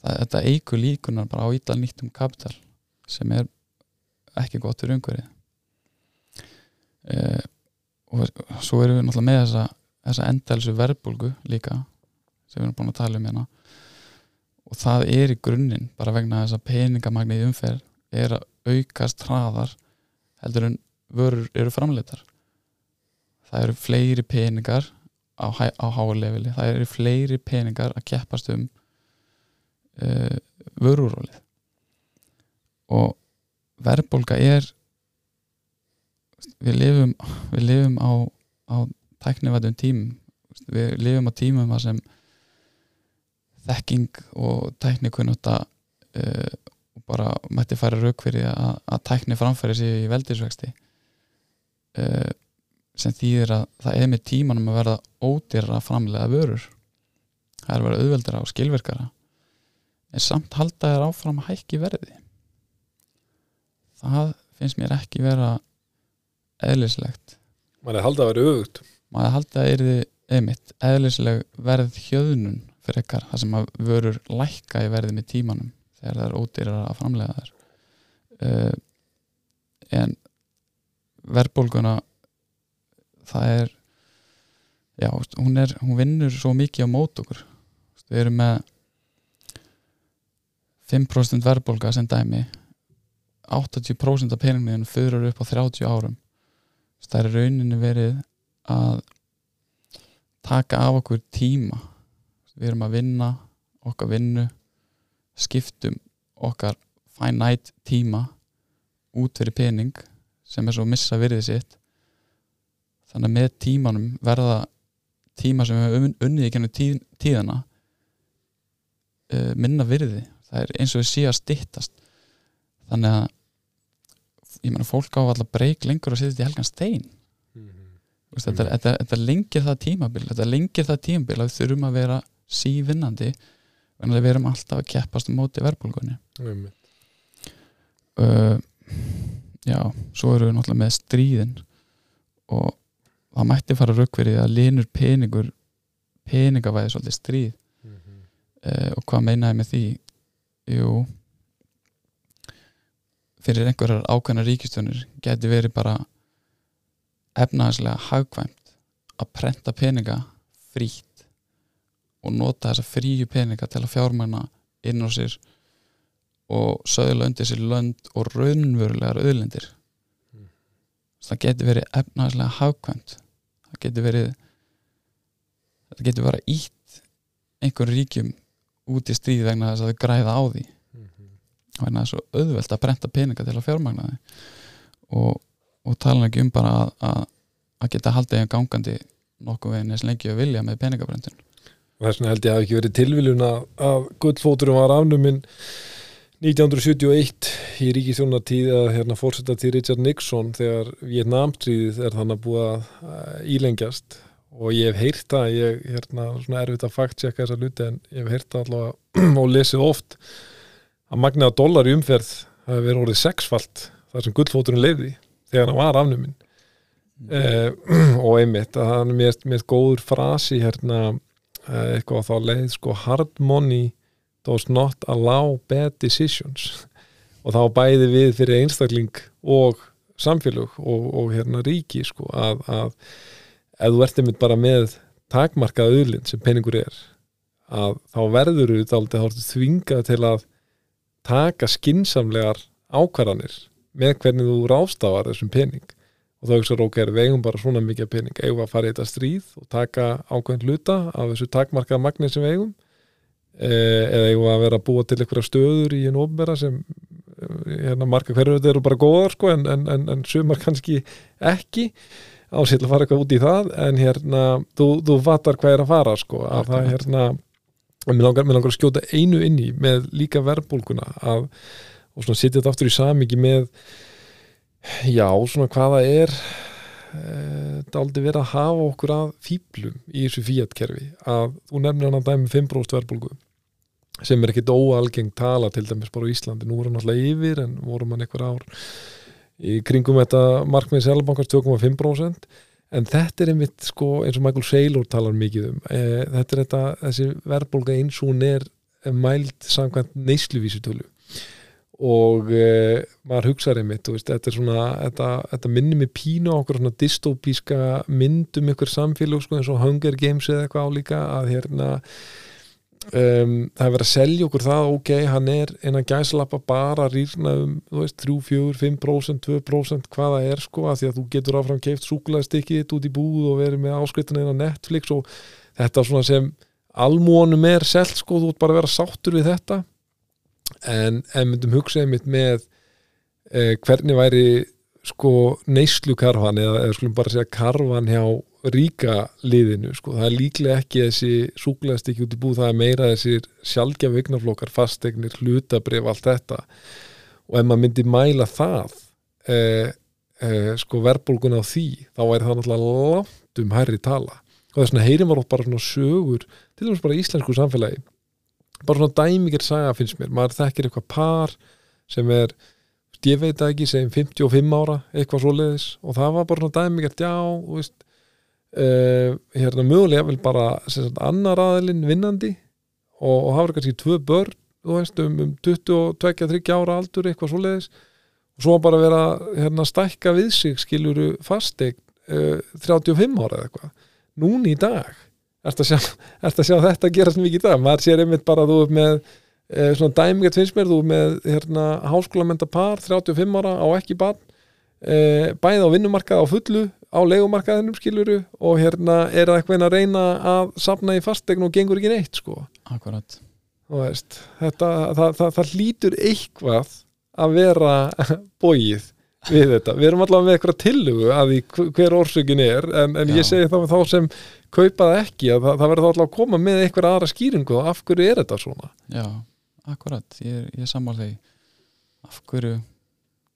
það, þetta eigur líkunar bara á ítal nýttum kapital sem er ekki gott fyrir umhverfið. Eh, og svo erum við náttúrulega með þessa, þessa endalsu verbulgu líka sem við erum búin að tala um hérna. Og það er í grunninn bara vegna þess að peningamagni í umferð er að aukast hraðar heldur en vörur eru framleitar það eru fleiri peningar á, á háalevili það eru fleiri peningar að keppast um uh, vörurólið og verðbólka er við lifum við lifum á, á tæknivætum tímum. Við lifum á tímum að sem þekking og tæknikunnuta uh, og bara mætti færa rauk fyrir að, að tækni framfæri sig í veldisvexti uh, sem þýðir að það er með tímanum að verða ódýra framlega vörur. Það er að vera auðveldara og skilverkara en samt halda þér áfram að hækki verði. Það finnst mér ekki vera eðlislegt. Maður er haldið að vera auðvut maður er haldið að erði einmitt eðlisleg verð hjöðnun fyrir ekkar það sem að vörur lækka í verði með tímanum þegar það er ódýrar að framlega þær. Uh, en verðbólguna það er já, hún er hún vinnur svo mikið á mót okkur. Við erum með 5% verðbólka sem dæmi 80% af peningmiðunum fyrir upp á 30 árum. Það er rauninu verið að taka af okkur tíma. Við erum að vinna okkar vinnu skiptum okkar finite tíma út fyrir pening sem er svo missa virðið sitt. Þannig að með tímanum verða tíma sem við höfum unnið í gennum tíð, tíðana uh, minna virði það er eins og við sé að styttast þannig að ég meina fólk á alltaf breyk lengur að setja í helgan stein Veist, þetta, Mm. þetta, þetta lengir það tímabil þetta lengir það tímabil að við þurfum að vera sívinnandi en við erum alltaf að keppast móti verbulgunni Einmitt. uh, já, svo erum við náttúrulega með stríðin og það mætti fara raukverið að linur peningur peningavæði svolítið stríð Mhm. uh, og hvað meinaði með því jú. Fyrir einhverjar ákveðna ríkistjónir geti verið bara efnaðislega hagkvæmt að prenta peninga frítt og nota þessa fríu peninga til að fjármagna inn á sér og söðla undir sér lönd og raunverulegar auðlindir. Mm. það getur verið efnaðislega hagkvæmt. Það getur verið það getur bara ítt einhver ríkjum út í stríð vegna þess að þau græða á því. Mhm. vegna það er svo auðvelt að prenta peninga til að fjármagna því og, og tala ekki um bara að, að, að geta haldið þeim gangandi nokkuð veginn eins lengi að vilja með peningabröndun og þess vegna held ég að hafi ekki verið tilviljun að, að gullfóturum var afnuminn 1971 í ríkistjónatíð að hérna fórseta til Richard Nixon þegar Vietnamstríðið er þannig að búa að ílengjast og ég hef heyrt það, ég hérna svona erfitt að fact-checka þessa luti en ég hef heyrt það allavega og lesið oft að magnaða dólar í umferð hafi verið orðið sexfalt þar sem gullfóturinn leiði þegar hann var afnuminn. Eh, og einmitt að hann er mér, mér góður frasi hérna eh, eitthvað þá leið sko hard money does not allow bad decisions. Og þá bæði við fyrir einstakling og samfélög og, og hérna ríki sko að, að ef þú ert einmitt bara með takmarkað auðlind sem peningur er að þá verður þú dálítið þá þvingað til að taka skinsamlegar ákvarðanir með hvernig þú rástafar þessum pening. Og þá hugsaður ok, við eigum bara svona mikið pening. Eigum að fara í þetta stríð og taka ákveðin hluta af þessu takmarkaða magni sem við eigum? Eh, eða eigum að vera að búa til einhverja stöður í einu ofnbera sem eh, hérna marga hverju þetta eru bara góðar sko, en, en, en, en sumar kannski ekki ásett að fara eitthvað út í það en hérna, þú, þú fattar hvað er að fara sko, að það hérna mér langar, mér langar að skjóta einu inn í með líka verbulguna að, og svona setja þetta aftur í samingi með já, svona hvaða er e, daldi verið að hafa okkur að fýblum í þessu fíatkerfi að þú nefnir hann að dæmi 5% verbulgu sem er ekkit óalgeng tala til dæmis bara á Íslandi, nú voru hann alltaf yfir en voru hann einhver ár í kringum þetta markmið Sælabankars 2,5% en þetta er einmitt sko eins og Michael Saylor talar mikið um e, þetta er þetta, þessi verðbólga eins og hún er mæld samkvæmt neysluvísutölu og e, maður hugsaði einmitt veist, þetta svona, þetta, þetta minnir mig pínu okkur svona dystopíska myndum ykkur samfélag sko eins og Hunger Games eða eitthvað álíka að hérna um, það er verið að selja okkur það ok, hann er innan gæslappa bara rýrna um, þú veist, 3, 4, 5% 2% hvað það er sko að því að þú getur áfram keift súkulæðstykkið þitt út í búð og verið með áskriftinu innan Netflix og þetta svona sem almúanum er selt sko, þú ert bara að vera sáttur við þetta. En, en myndum hugsaði mitt með eh, hvernig væri sko neyslu karfan eða, eða skulum bara segja karfan hjá ríka liðinu sko. það er líklega ekki þessi súkulegast ekki út í búð, það er meira þessir sjálfgjafu eignaflokkar, fastegnir, hlutabrif allt þetta. Og ef maður myndi mæla það eh, eh, sko verbulgun á því þá væri það náttúrulega langt um hærri tala. Og þess vegna heyrim var bara svona sögur til dæmis bara í íslensku samfélagi. Bara svona dæmikir saga finnst mér. Maður þekkir eitthvað par sem er ég veit ekki, segjum 55 ára eitthvað svoleiðis. Og það var bara svona dæmikert já, þú veist uh, hérna mögulega vel bara sagt, annar aðilinn vinnandi og, og hafa kannski tvö börn veist, um, um 22-30 ára aldur eitthvað svoleiðis. Og svo bara vera hérna stækka við sig skiluru fasteign uh, 35 ára eða eitthvað. Núni í dag. Ertu að sjá, ertu að þetta gerast mikið í dag? Maður sér einmitt bara þú er með eh, svona dæmingað finnst mér, þú er með hérna, háskólamenda par, 35 ára á ekki barn eh, bæði á vinnumarkað á fullu, á legumarkaðinum skiluru og hérna er það eitthvað að reyna að safna í fastegn og gengur ekki neitt sko. Akkurat. Veist, þetta, það, það, það hlýtur eitthvað að vera bóið við þetta, við erum allavega með eitthvað tillugu að því hver orsökin er en, en ég segi þá, þá sem kaupa það ekki að það, það verður þá allavega að koma með eitthvað aðra skýringu af hverju er þetta svona. Já, akkurat, ég, ég sammál því. Af hverju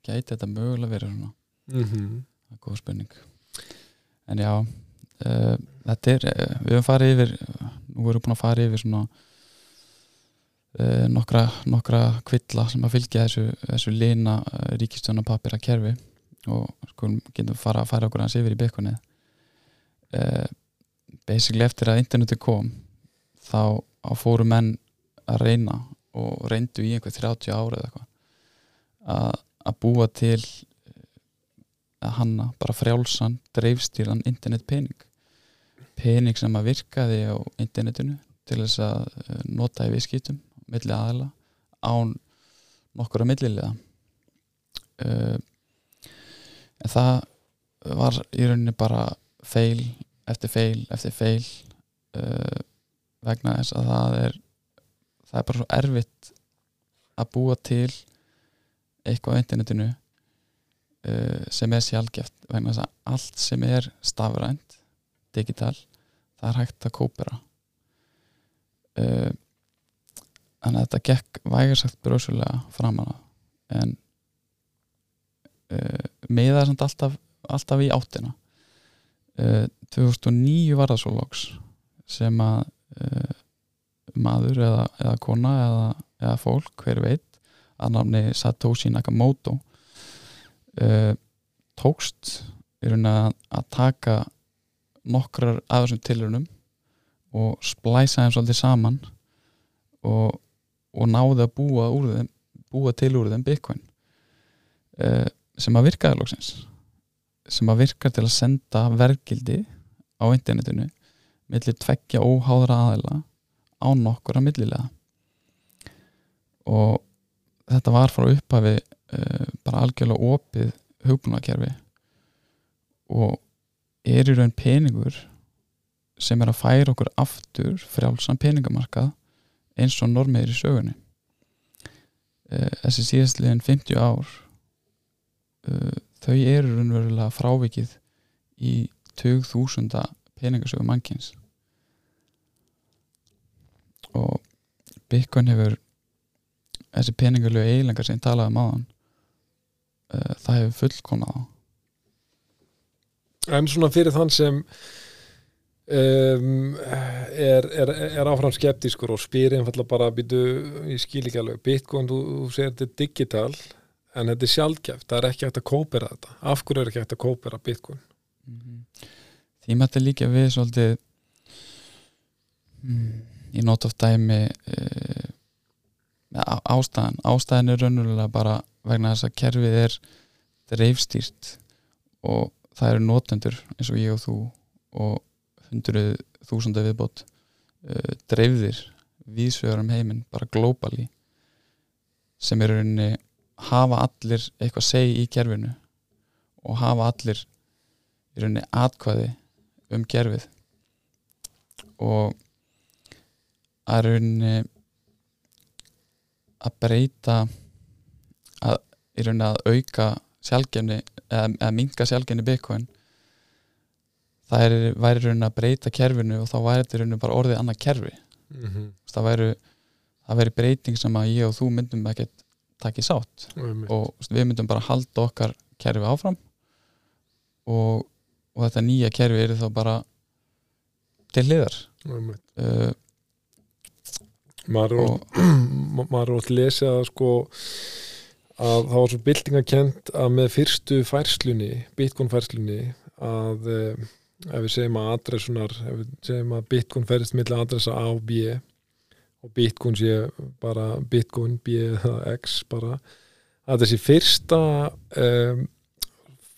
gæti þetta mögulega verið svona? Mm -hmm. það er góð spurning en já uh, þetta er, uh, við höfum farið yfir nú erum við búin að fara yfir svona uh, nokkra, nokkra kvilla sem að fylgja þessu, þessu lina ríkistjóna papira kerfi og sko getum fara að fara okkur hans yfir í byggunni uh, basically eftir að interneti kom þá fóru menn að reyna og reyndu í einhver 30 ára eða eitthvað að, að búa til að hanna bara frjálsan dreifstýran internetpening. Pening sem að virkaði á internetinu til þess að eh, nota í viðskiptum milli aðila án nokkura millilega uh, en það var í rauninni bara feil eftir feil eftir feil uh, vegna þess að það er það er bara svo erfitt að búa til eitthvað á internetinu sem er sjálfgeft vegna þess að allt sem er stafrænt digital, það er hægt að kópera. Uh, þannig að þetta gekk vægarsagt brösulega framan af en uh, meðað samt alltaf, alltaf í áttina. Uh, 2009 var það svo loks sem að maður eða, eða kona eða, eða fólk, hver veit að nafni Satoshi Nakamoto uh, tókst í rauninni að, taka nokkrar af þessum tilrunum og splæsa þeim svolítið saman og, og náði að búa, þeim, búa til úr þeim Bitcoin uh, sem að virkaði lóksins sem að virkar til að senda verðgildi á internetinu millir tveggja óháðra aðila á nokkura millilega og þetta var frá upphafi uh, bara algjörlega opið hugbúnakerfi og er í raun peningur sem er að færa okkur aftur frjálsan peningamarkað eins og normið er í sögunni. Uh, þessi síðastliðin 50 ár uh, þau eru raunverulega frávikið í 20.000 peningasögu mannkins. Og Bitcoin hefur þessi peningalögu eiginleikar sem talaði um áðan uh, það hefur fullkomnað á En svona fyrir þann sem um, er, er, er áfram skeptískur og spyr einfallega bara býtu, ég skil ekki alveg. Bitcoin, þú, þú segir þetta er digital en þetta er sjálfgeft, það er ekki hægt að kópera þetta. Af hverju er ekki hægt að kópera Bitcoin? Því mætti líka við svolítið mm, í nót of dæmi uh, ástæðan. Ástæðan er raunverulega bara vegna þess að kerfið er dreifstýrt og það eru notendur eins og ég og þú og hundruð þúsunda viðbót uh, dreifðir vísvegar um heiminn, bara globally sem er rauninni hafa allir eitthvað segi í kerfinu og hafa allir í rauninni atkvæði um gerfið og að rauninni að breyta að í rauninni að auka sjálfgefni eða, eða minga sjálfgefni Bitcoin. Það er, væri í rauninni að breyta kerfinu og þá væri þetta í rauninni bara orðið annað kerfi. Mm -hmm. það væri, það væri breyting sem að ég og þú myndum ekkert takið sátt. Og, og þú veist, við myndum bara halda okkar kerfi áfram. Og, og þetta nýja kerfi er þá bara til hliðar. Uh, er og Ma- maður er ótt lesið að sko að það var svo byltingakent að með fyrstu færslunni Bitcoin færslunni að eh, ef við segjum að adressunar ef við segjum að Bitcoin færist milli adressa og B og Bitcoin sé bara Bitcoin B eða X bara að þessi fyrsta um,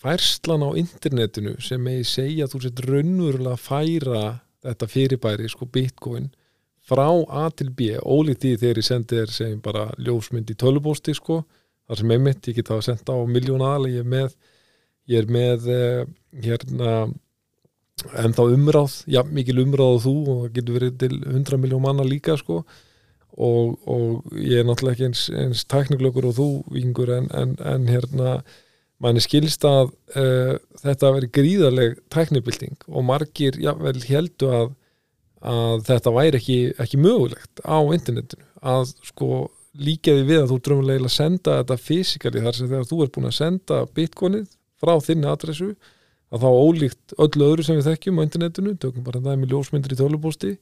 færslan á internetinu sem megi segja að þú sett raunverulega að færa þetta fyrirbæri sko Bitcoin frá A til B ólíkt því þegar ég sendi þér segjum bara ljósmynd í tölubósti sko þar sem einmitt ég get að senda á miljón aðal ég er með, ég er með uh, hérna en þá umráð, já mikil umráð þú og það getur verið til 100 miljón manna líka sko. Og, og ég er náttúrulega ekki eins, eins tækniglökur og þú vingur en, en, en hérna manni skilst að uh, þetta veri gríðarleg tæknibilding og margir jável heldu að, að þetta væri ekki, ekki mögulegt á internetinu. Að sko líkaði við að þú drömmulega senda þetta fysikali þar sem þegar þú er búin að senda bitcoinið frá þinni adressu að þá ólíkt öllu öðru sem við þekkjum á internetinu, tökum bara það með ljósmyndir í tölubústi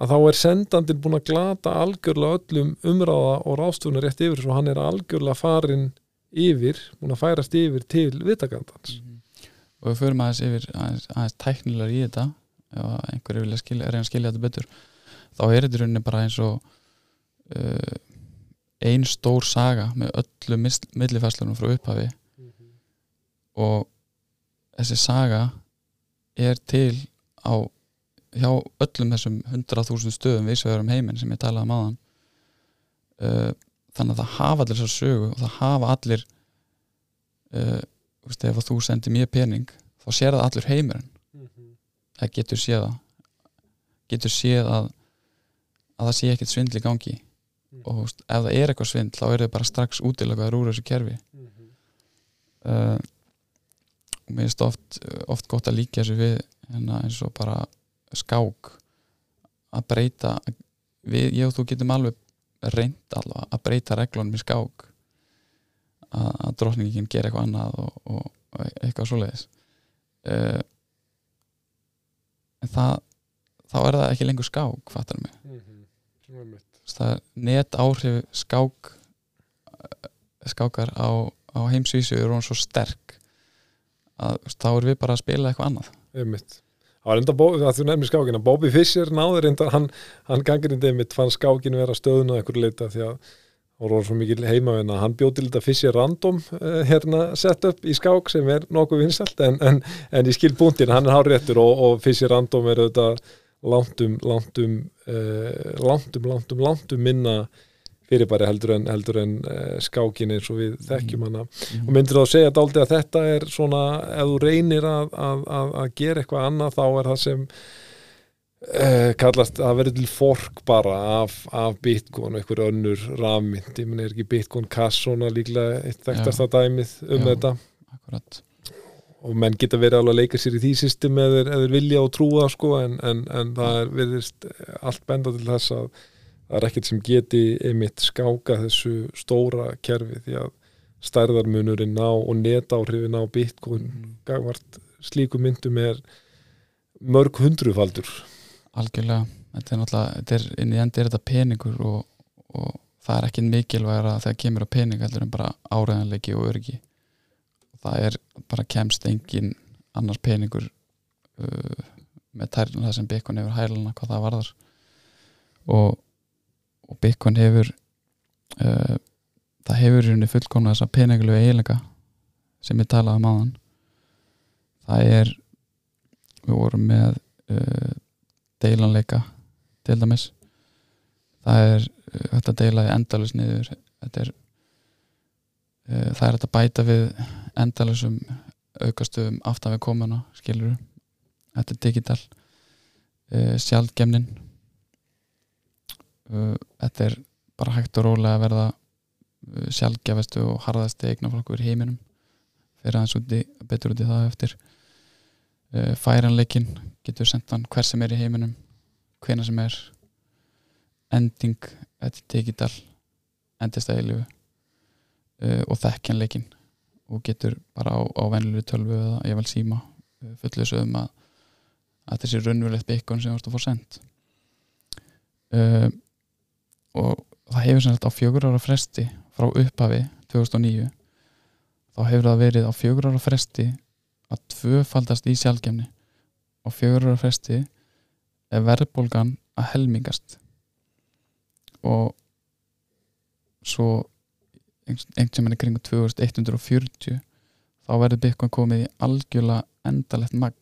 að þá er sendandin búin að glata algjörlega öllum umráða og ráðstofunar rétt yfir svo hann er algjörlega farin yfir, búin að færast yfir til vitakandans Mhm. og við förum aðeins yfir aðeins, aðeins tæknilegar í þetta ef einhverju vilja skilja, reyna að skilja þetta betur þá er þetta rauninni bara eins og uh, ein stór saga með öllu millifæslunum frá upphafi. Og þessi saga er til á hjá öllum þessum 100.000 stöðum vísvegar um heiminn sem ég talaði um aðan uh, þannig að það hafa allir þessar sögu og það hafa allir uh, veist, ef þú sendir mér pening þá sér það allur heimurinn. Það getur séð það. Getur séð að að það sé ekkert svindl í gangi og veist, ef það er eitthvað svindl þá er þau bara strax útilagaður úr þessu kerfi. Uh, og mér finnst oft, oft gott að líka þessu við hérna, eins og bara skák. Að breyta við, ég og þú getum alveg reynd alveg að breyta reglunum í skák. Að, að drottningin gera eitthvað annað og, og, og eitthvað svoleiðis. Uh, en það þá er það ekki lengur skák fattar mig. Það er net áhrif skák skákar á, á heimsvísu eru hún svo sterk að þá erum við bara að spila eitthvað annað. Einmitt. Það var enda bóð, að þú nefnir skákina, Bobby Fischer náður enda, hann, hann gangir enda einmitt fann skákinu vera stöðun á einhverju leita því að það voru svo mikil heimavina hann bjóð til þetta Fischer random uh, hérna sett upp í skák sem er nokkuð vinsalt en, en, en í skil búntin hann er háréttur og, og Fischer random er auðvitað langtum langtum, uh, langtum, langtum, langtum minna fyrirbæri heldur en, heldur en uh, skákin eins og við þekkjum hana. Og myndir þá að segja dálítið að þetta er svona ef þú reynir að, að, að, að gera eitthvað annað þá er það sem uh, kallast að verður til fork bara af, af Bitcoin og einhver önnur rafmynd, ég menn er ekki Bitcoin Cash svona líklega eitt þekktasta dæmið um Já. þetta? Akkurat og menn geta verið alveg að leika sér í því system eða þeir vilja og trúa sko en, en, en það er verðist allt benda til þess að það er ekkert sem geti einmitt skáka þessu stóra kerfi því að stærðarmunurinn á og netáhrifin á bitcoin gagvart slíku myndum er mörg hundrufaldur algjörlega, þetta er náttúrulega er, inn í endi er þetta peningur og, og það er ekki mikilvægra þegar kemur á pening heldur en bara áræðanleiki og öryggi það er bara kemst engin annars peningur uh, með tærna það sem Bitcoin hefur hælana hvað það varðar. Og, og Bitcoin hefur uh, það hefur í rauninni fullkomna þessa peningulegu eiginleika sem ég talaði um aðan það er við vorum með uh, deilanleika til dæmis. Það er uh, þetta deila í endalus niður. Þetta er það er þetta bæta við endalusum aukastöðum aftan við komuna skilur þetta er digital uh, sjálfgemnin uh, þetta er bara hægt og rólega að verða sjálfgefastu og harðasti eignaflokkur í heiminum. Fyrir aðeins úti, betur út í það eftir. Færanleikin getur sendt hann hver sem er í heiminum hvena sem er. Ending, þetta er digital endist að eilifu uh, og þekkjanleikin og getur bara á, á venlulu tölvu eða ég vel síma uh, fullu um að, að þessi raunverulegt byggun sem ert að fá sendt uh, og það hefur sem sagt á fjögur ára fresti frá upphafi 2009 þá hefur það verið á fjögur ára fresti að tvöfaldast í sjálfgemni á fjögur ára fresti er verðbólgan að helmingast. Og svo einhvern sem er í kringu 2140 þá verður Bitcoin komið í algjörlega endalegt magn.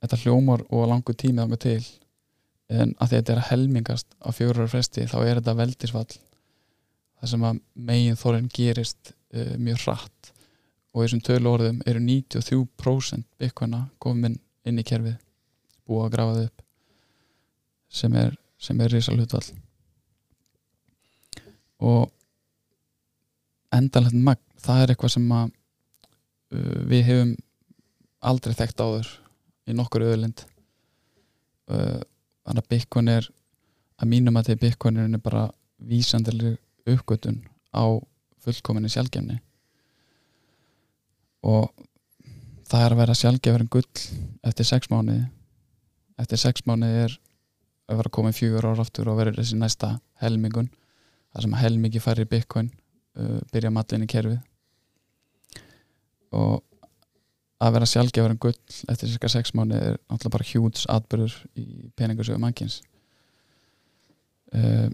Þetta hljómar og langur tími þá til en að þetta er að helmingast á ára fresti þá er þetta veldisfall það sem að megin þorinn gerist uh, mjög hratt. Og þessum tölu orðum eru 93% Bitcoina komin inn í kerfið búið að grafa þau upp sem er, er risa hlutvall og endalegt magn það er eitthvað sem að uh, við hefum aldrei þekkt áður í nokkur öðlind uh, þannig að Bitcoin er að mínum að því Bitcoin er bara vísandileg uppgötun á fullkominni sjálfgefni. Og það er að vera sjálfgefur en gull eftir sex mánuði. Eftir sex mánuði er að vera komin fjögur ára aftur og verður þessi næsta helmingun. Það sem helmingi færi Bitcoin uh, byrja mallin í kerfið. Og að vera sjálfgefur en gull eftir cirka sex mánuði er náttúrulega bara hjúts atbyrður í peningarsögu mannkins uh,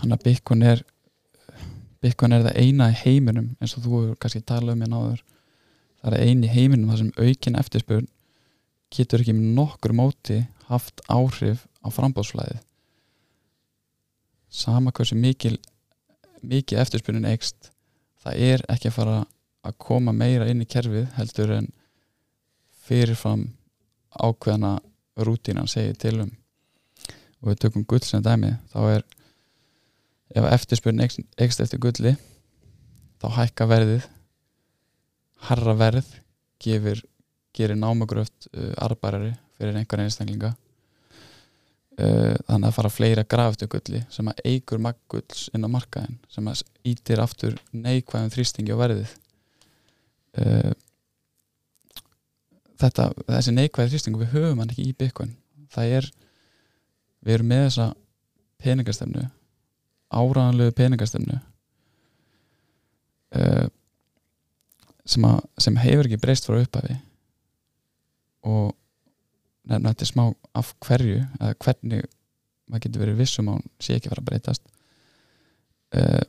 hann að Bitcoin er Bitcoin er það eina í heiminum eins og þú hefur kannski talað um ég náður það er eini í heiminum það sem aukin eftirspurn getur ekki með nokkur móti haft áhrif á frambóðsflæðið sama hversu mikil mikið eftirspurnin eikst það er ekki að fara að koma meira inn í kerfið heldur en fyrirfram ákveðana rútínan segir til um. Og við tökum gull sem dæmi þá er ef eftirspurnin eikst eftir gulli þá hækka verðið harra verð gefur, gerir námagröft uh, arbærari fyrir einhverja einstaklinga þannig að fara fleira graftu gulli sem að eigur maggulls inn á markaðin sem að ítir aftur neikvæðum þrýstingi á verðið. Uh, þetta þessi neikvæði þrýstingu við höfum hann ekki í Bitcoin. Það er við erum með þessa peningastefnu áraðanlegu peningastefnu uh, sem, sem hefur ekki breyst frá upphafi. Og nefna þetta smá af hverju eða hvernig maður getur verið vissum á hún sé ekki fara að breytast. Uh,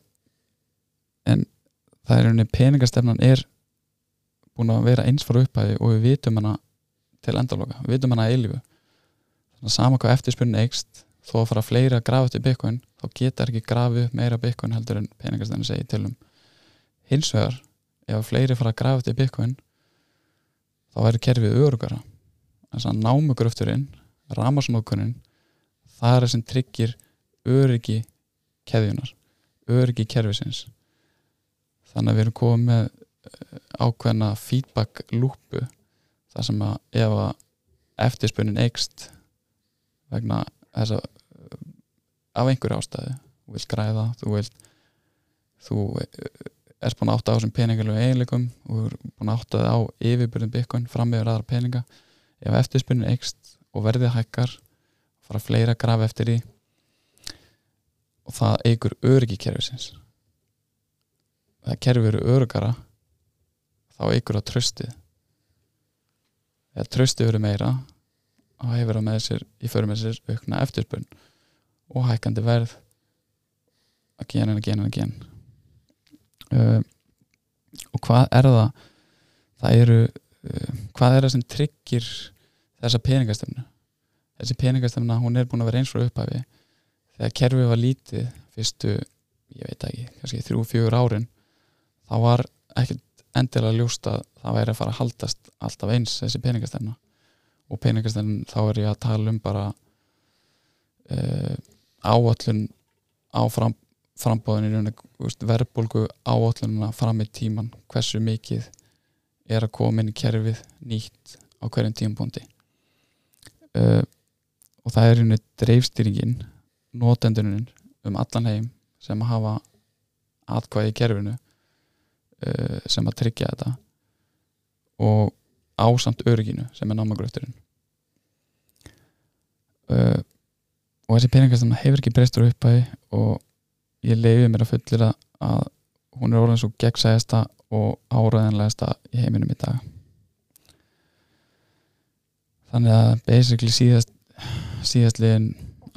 en það er unni peningastefnan er búin að vera eins frá upphæði og við vitum hana til endaloka, við vitum hana eilifu þannig að sama hvað eftirspunni eikst þó að fara fleiri að grafa upp í byggun þá getur ekki grafið upp meira byggun heldur en peningastefnan segir til um. Hins vegar ef fleiri fara að grafa þetta í Bitcoin þá væri kerfið örugara þess að námugröfturinn ramasnókunin það er það sem tryggir öryggi keðjunar, öryggi kerfisins. Þannig að við erum komið með ákveðna feedback lúpu þar sem að ef að eftirspunnin eikst vegna þess að af einhverju ástæðu þú vilt græða, þú vilt þú er búin að átta á þessum peningalögu eiginleikum og er búin að átta það á yfirbyrðum byggun fram meður aðra peninga ef eftirspunnin eikst og verðið hækkar fara fleira graf eftir því og það eigur öryggi kerfisins. Þegar kerfi eru öryggara þá eigur það tröstið þegar tröstið eru meira þá hefur það með sér í fyrir með sér aukna eftirspunn og hækkandi verð að gena en að gena en að gena uh, og hvað er það? Það eru hvað er það sem tryggir þessa peningastöfnu þessi peningastöfna hún er búin að vera eins frá upphæfi þegar kerfið var lítið fyrstu, ég veit ekki, kannski þrjú, fjögur árin þá var ekkert endilega ljóst að það væri að fara að haldast alltaf eins þessi peningastöfna og peningastöfn þá er ég að tala um bara uh, áallun áfram frambóðin verðbólgu áallununa fram í tíman hversu mikið er að koma inn í kerfið nýtt á hverjum tímapunkti. Uh, og það er einu dreifstýringin nótendunum um allan heim sem að hafa atkvæði í kerfinu uh, sem að tryggja þetta og ásamt örginu sem er námagröfturinn uh, og þessi peningastamna hefur ekki breystur uppæði og ég leiði mér að fullir að hún er orðin svo gegnsæðasta og áræðanlegasta í heiminum í dag. Þannig að basically síðast síðastliðin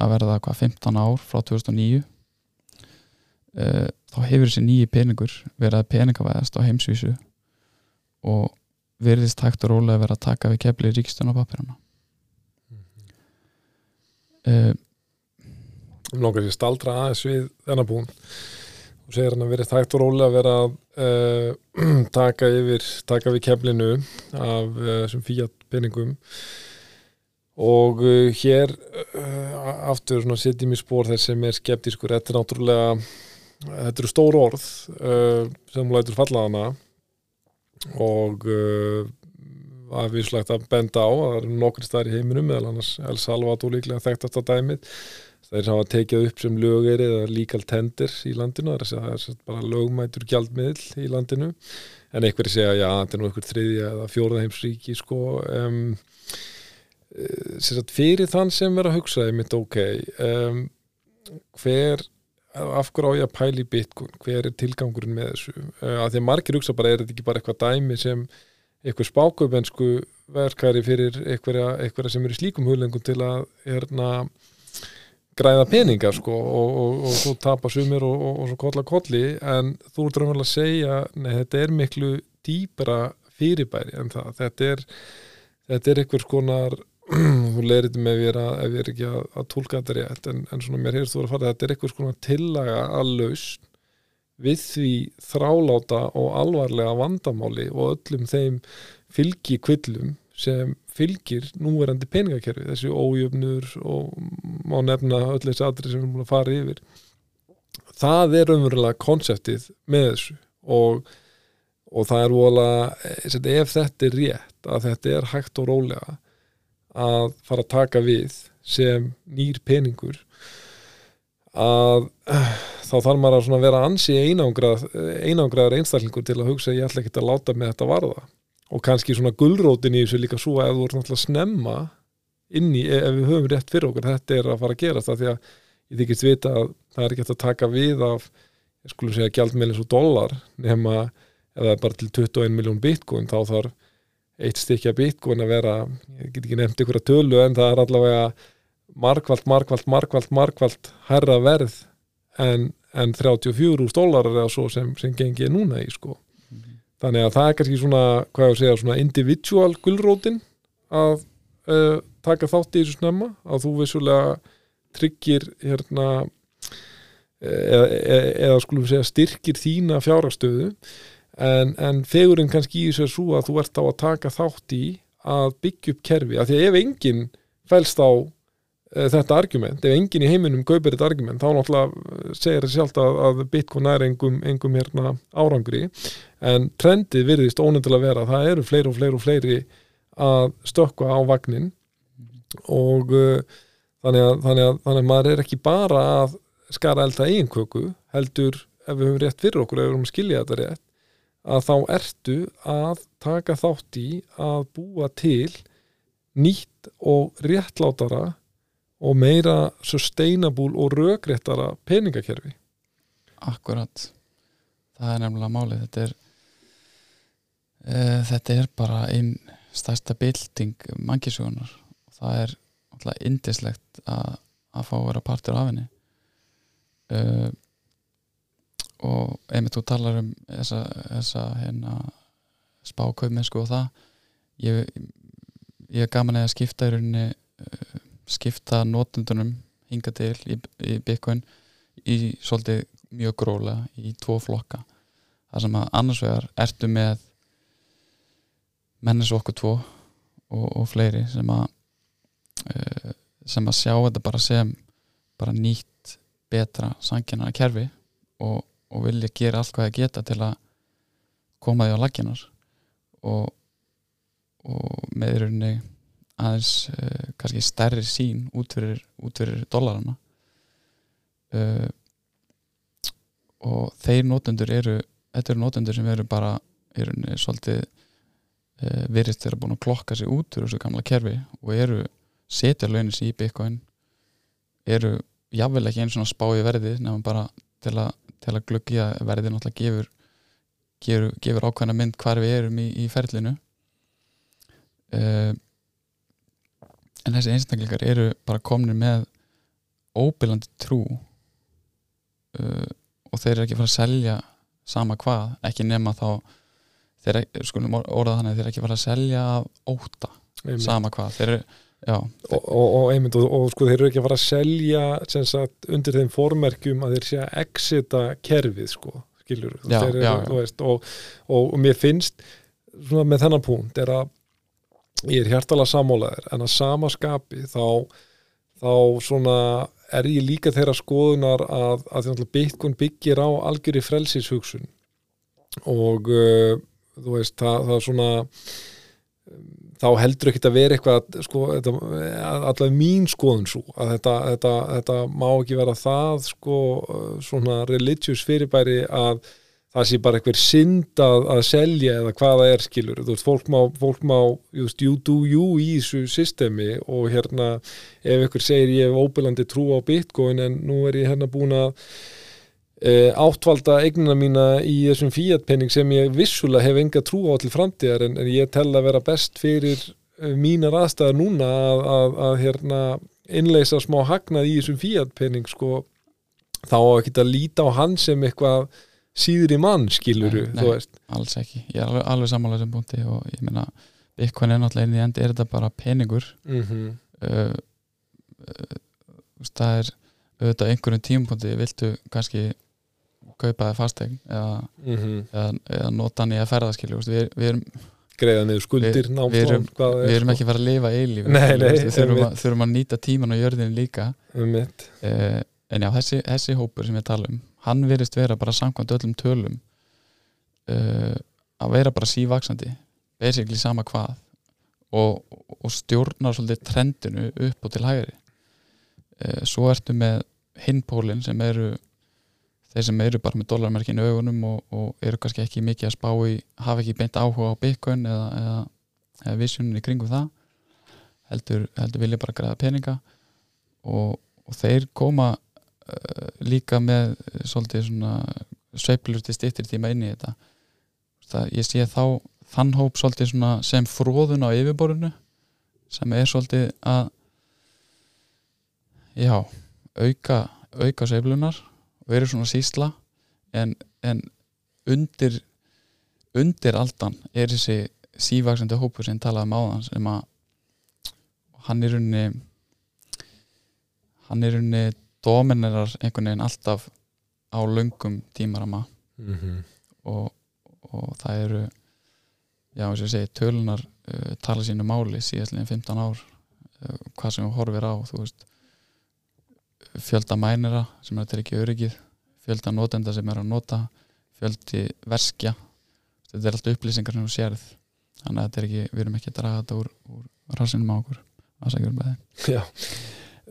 að verða hvað 15 ár frá 2009 uh, þá hefur þessi nýji peningur verið að peningavæðast á heimsvísu og verðist hægt og rólega verið að taka við kefli ríkstun á papirana uh, Nókar ég staldra aðeins við þennan búin og segir hann að verið hægt og rólega að vera að uh, taka yfir taka við keflinu af þessum uh, fíat peningum og uh, hér aftur setjum í spór þess sem er skeptískur. Þetta er náttúrulega þetta eru stór orð sem hún lætur falla hana. Og að við slagt að benda á að það eru nokkri staðar í heiminum meðal annars El Salvador líklega þekktast á dæmið þeir hafa tekið upp sem lögeri eða legal tender í landinu það er, það bara lögmætur gjaldmiðl í landinu. En einhverju segja já, þetta er nú einhver þriðja eða fjóraða heimsríki sko um, sagt, fyrir þann sem er að hugsa mitt ok um, hver af hverju á ég að pæli bitcoin? Hver er tilgangurinn með þessu? Uh, að því að margir hugsa bara er þetta ekki bara eitthvað dæmi sem eitthvað spákaupensku verkari fyrir eitthvað sem er í slíkum hulengum til að erna græða peningar sko og, og, og þú tapar sumir og, og svo kolla kolli en þú ert raunverulega að segja nei þetta er miklu dýbra fyrirbæri en það. Þetta er, þetta er einhvers konar þú leir þetta með mér að ef ég er ekki að, að tólka þetta rétt en, en svona mér heyrst þú að fara þetta er einhvers konar tillaga að laust við því þráláta og alvarlega vandamáli og öllum þeim fylgi kvillum sem fylgir núverandi peningakerfi þessi ójöfnur og má nefna öll þessi aðri sem við erum að fara yfir. Það er umverulega konseptið með þessu og, og það er volað ef þetta er rétt að þetta er hægt og rólega að fara að taka við sem nýr peningur að þá þarf maður að vera ansi einangrað, einangraður einstaklingur til að hugsa ég ætla ekki að láta með þetta varða og kannski svona gullrótin í þessu líka svo að þú ert náttúrulega snemma inn í, ef við höfum rétt fyrir okkur þetta er að fara að gerast það því að ég þykist vita að það er ekki að taka við af, ég skulle segja gjaldmeilins og dólar nema eða bara til 21 miljón bitcoin þá þarf eitt stykja bitcoin að vera ég get ekki nefnt ykkur að tölu en það er allavega markvalt, markvalt, markvalt, markvalt herra verð en, en 34 úr dólarar eða svo sem, sem gengi núna í sko þannig að það er kannski svona, hvað ég að segja svona individual gullrótin að uh, taka þátt í þessu snemma að þú vissulega tryggir hérna eða, eða, eða skulum segja styrkir þína fjárastöðu en, en fegurinn kannski í þessu er svo að þú ert á að taka þátt í að byggja upp kerfi, að því að ef enginn fælst á þetta argument, ef enginn í heiminum kaupir þetta argument, þá náttúrulega segir það sjálft að, að Bitcoin er engum, engum hérna árangri. En trendið virðist ónöndilega vera það eru fleiri og fleiri og fleiri að stökka á vagnin og uh, þannig, að, þannig, að, þannig að maður er ekki bara að skara elda einköku heldur ef við höfum rétt fyrir okkur ef við höfum skilja þetta rétt að þá ertu að taka þátt í að búa til nýtt og réttlátara og meira sustainable og rögréttara peningakerfi. Akkurat. Það er nefnilega málið. Þetta er uh, þetta er bara einn stærsta bilding mannkísugunar og það er alltaf indislegt að, að fá að vera partur af henni. Uh, og einmitt þú talar um þessa, þessa hérna, spákaupmennsku og það. Ég, ég er gaman að skipta í rauninni uh, skipta notundunum hinga til í, í Bitcoin í svolítið mjög grólega í tvo flokka. Þar sem að annars vegar ertu með mennis okkur tvo og, og fleiri sem að uh, sem að sjá þetta bara sem bara nýtt betra sanginara kerfi og, og vilja gera allt hvað það geta til að koma því á laginar og, og með í rauninni aðeins uh, kannski stærri sín út fyrir, fyrir dollarana. Uh, og þeir nótendur eru þetta eru nótendur sem eru bara rauninni svolítið uh, virðist þeirra búin að klokka sig út úr þessu gamla kerfi og eru setja launis í Bitcoin eru jável ekki eins og spái verði nefnum bara til að, til að gluggi að verði náttúrulega gefur gefur, gefur ákveðna mynd hvar við erum í, í ferlinu. Uh, en þessi einstakleikar eru bara komnir með óbyrlandi trú uh, og þeir eru ekki fara að selja sama hvað, ekki nema þá þeir, skulum orða þannig þeir eru ekki fara að selja óta Einmitt. sama hvað, þeir eru já, og, og, og, einmitt, og, og sko þeir eru ekki fara að selja sagt, undir þeim formerkjum að þeir sé að exita kerfið sko, skiljur Já, þeir, já, eru, þú veist, og mér finnst svona með þennan punkt er að ég er hjartalega sammálaður en að sama skapi þá þá er ég líka þeirra skoðunar að, að Bitcoin byggir á algjöri frelsishugsun. Og uh, þú veist, það, það er svona þá heldur ekki að vera eitthvað sko, þetta, allavega mín skoðun svo að þetta, þetta, þetta má ekki vera það sko, svona religious fyrirbæri að það sé bara eitthvað synd að, að selja eða hvaða er skilur, þú veist, fólk má, fólk má just, you do you í þessu systemi og hérna ef ykkur segir ég hef óbyrlandi trú á bitcoin en nú er ég hérna búin að e, áttvalda eignina mína í þessum fíatpenning sem ég vissulega hef enga trú á til framtíðar en, en ég tel að vera best fyrir e, mínar aðstæðar núna að, að, að hérna innleisa smá hagnað í þessum fíatpenning sko, þá ekki að líta á hann sem eitthvað síður í mann skiluru, Nei, nei. þú veist. alls ekki, ég er alveg, alveg sammála þessum punkti og ég meina, Bitcoin er náttúrulega inn í endi er þetta bara peningur? Mm -hmm. uh, uh, veist, það er auðvitað einhverjum tímapunkti viltu kannski kaupa það fastegn eða, eða, eða nota hann í að ferða veist, við, við, erum, greiða niður skuldir, Við- námslán við erum- það við er, erum ekki að fara að lifa eilíf við þurfum, að, þurfum að nýta tíman á jörðin líka. Um uh, en já, þessi, þessi hópur sem við tala um hann virðist vera bara samkvæmt öllum tölum uh, að vera bara sívaksandi basically sama hvað og, og stjórnar svolítið trendinu upp og til hægri. Uh, svo ertu með hinpólinn sem eru þeir sem eru bara með dólarmerkinu augunum og, og eru kannski ekki mikið að spá í hafa ekki beint áhuga á bitcoin eða, eða, eða visionin í kringum það heldur, heldur vilja bara græða peninga og, og þeir koma líka með svolítið svona sveiflur til stýttir tíma inn í þetta. Það, ég sé þá þann hóp svolítið svona sem fróðun á yfirborðinu sem er svolítið að já, auka auka sveiflunar og eru svona sísla en, en undir undir aldan er þessi sívaksandi hópur sem talaði um áðan sem að hann er unni hann er unni dominerar einhvern veginn alltaf á löngum tímarama mm -hmm. og, og það eru já, eins og ég segi, tölunar uh, tala sínu máli síðastlega 15 ár uh, hvað sem við horfir á þú veist fjölda mænira sem er að tryggja öryggið fjölda notenda sem er að nota fjöldi verskja þetta er allt upplýsingar sem þú sérð þannig að þetta er ekki, við erum ekki að draga þetta úr, úr rassinum á okkur aðsækjur með Já.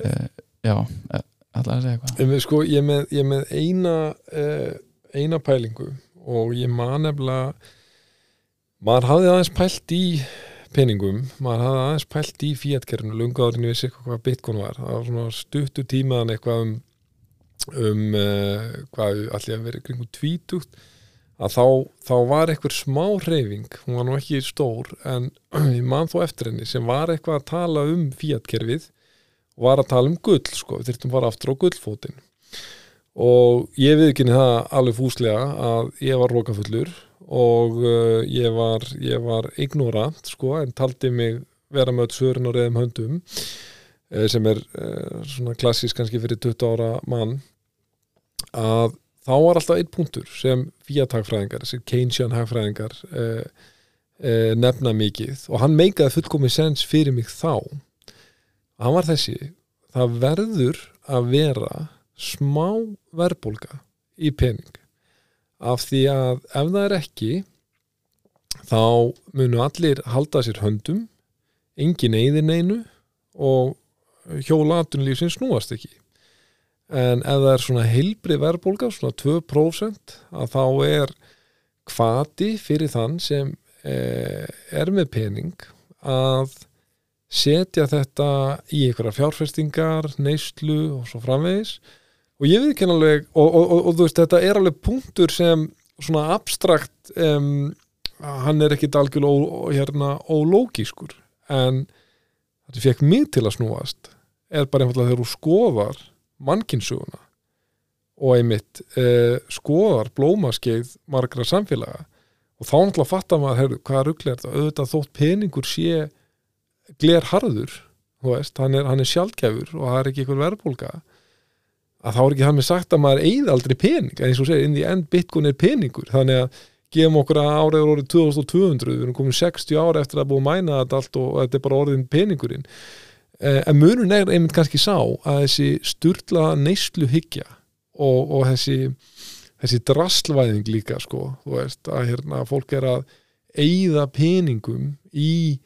uh, já, uh, ætlaði að segja eitthvað? Við sko, ég með, ég með eina uh, eina pælingu og ég man nefnilega maður hafði aðeins pælt í peningum, maður hafði aðeins pælt í fíatkerfinu, lunga árinni vissi eitthvað hvað bitcoin var, það var svona stuttu tímaðan eitthvað um um uh, hvað allir að vera kringum tvítugt að þá, þá var eitthvað smá reyfing, hún var nú ekki stór en ég man þó eftir henni sem var eitthvað að tala um fíatkerfið var að tala um gull sko, við þurftum bara aftur á gullfótinn. Og ég viðkynni það alveg fúslega að ég var rókafullur og uh, ég var var ignorant sko en taldi mig vera með svörin og reyðum höndum uh, sem er uh, svona klassísk kannski fyrir 20 ára mann að þá var alltaf einn punktur sem fíatagfræðingar, sem Keynesian hagfræðingar uh, nefna mikið. Og hann meikaði fullkomið sens fyrir mig þá hann var þessi það verður að vera smá verðbólga í pening. Af því að ef það er ekki þá munu allir halda sér höndum engin eyðir neinu og hjóla atunlífsins snúast ekki. En ef það er svona heilbrið verðbólga svona 2% að þá er kvati fyrir þann sem eh, er með pening að setja þetta í einhverja fjárfestingar, neyslu og svo framvegis. Og ég veit ekki alveg og, og, og, og þú veist þetta er alveg punktur sem svona abstrakt um, hann er ekkit algjörlega hérna, ólógískur. En þetta fekk mig til að snúast er bara einfallega þegar þú skoðar mannkinsuguna og einmitt eh, skoðar blómaskeið margra samfélaga. Og þá náttúrulega fattar maður heyrðu, hvað ruggli er þetta, auðvitað þótt peningur sé glerharður þú veist, hann er, er sjálfgefur og það er ekki einhver verðbólga að þá er ekki hann með sagt að maður eigði aldrei pening, en eins og segir, inn í end bitcoin er peningur, þannig að gefum okkur að árið er orðið 2200 við erum komin 60 ára eftir að búið mæna þetta allt og þetta er bara orðin peningurinn. Eh, en munun er einmitt kannski sá að þessi sturla neyslu hyggja og, og þessi þessi drasslvæðing líka sko, þú veist, að hérna fólk er að eigða peningum í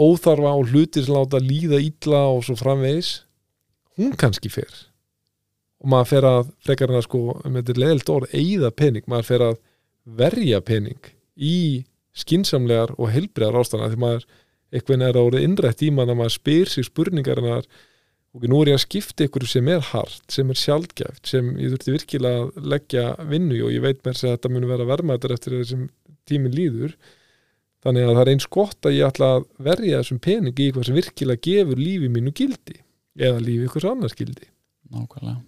óþarfa og hlutir sem láta líða illa og svo framvegis hún kannski fer. Og maður fer að frekar en að sko, um þetta leðilt orð, eigða pening. Maður fer að verja pening í skinsamlegar og heilbriðar ástæðan því maður eitthvað er árið innrætt í mann að maður spyr sig spurningar en að ok, nú er ég að skipta ykkur sem er hart, sem er sjálfgæft, sem ég þurfti virkilega að leggja vinnu og ég veit mér að þetta mun vera vermaður eftir þessum tíminn líður þannig að það er eins gott að ég ætla að verja þessum pening í eitthvað sem virkilega gefur lífi mínu gildi eða lífi ykkur annars gildi. Nákvæmlega.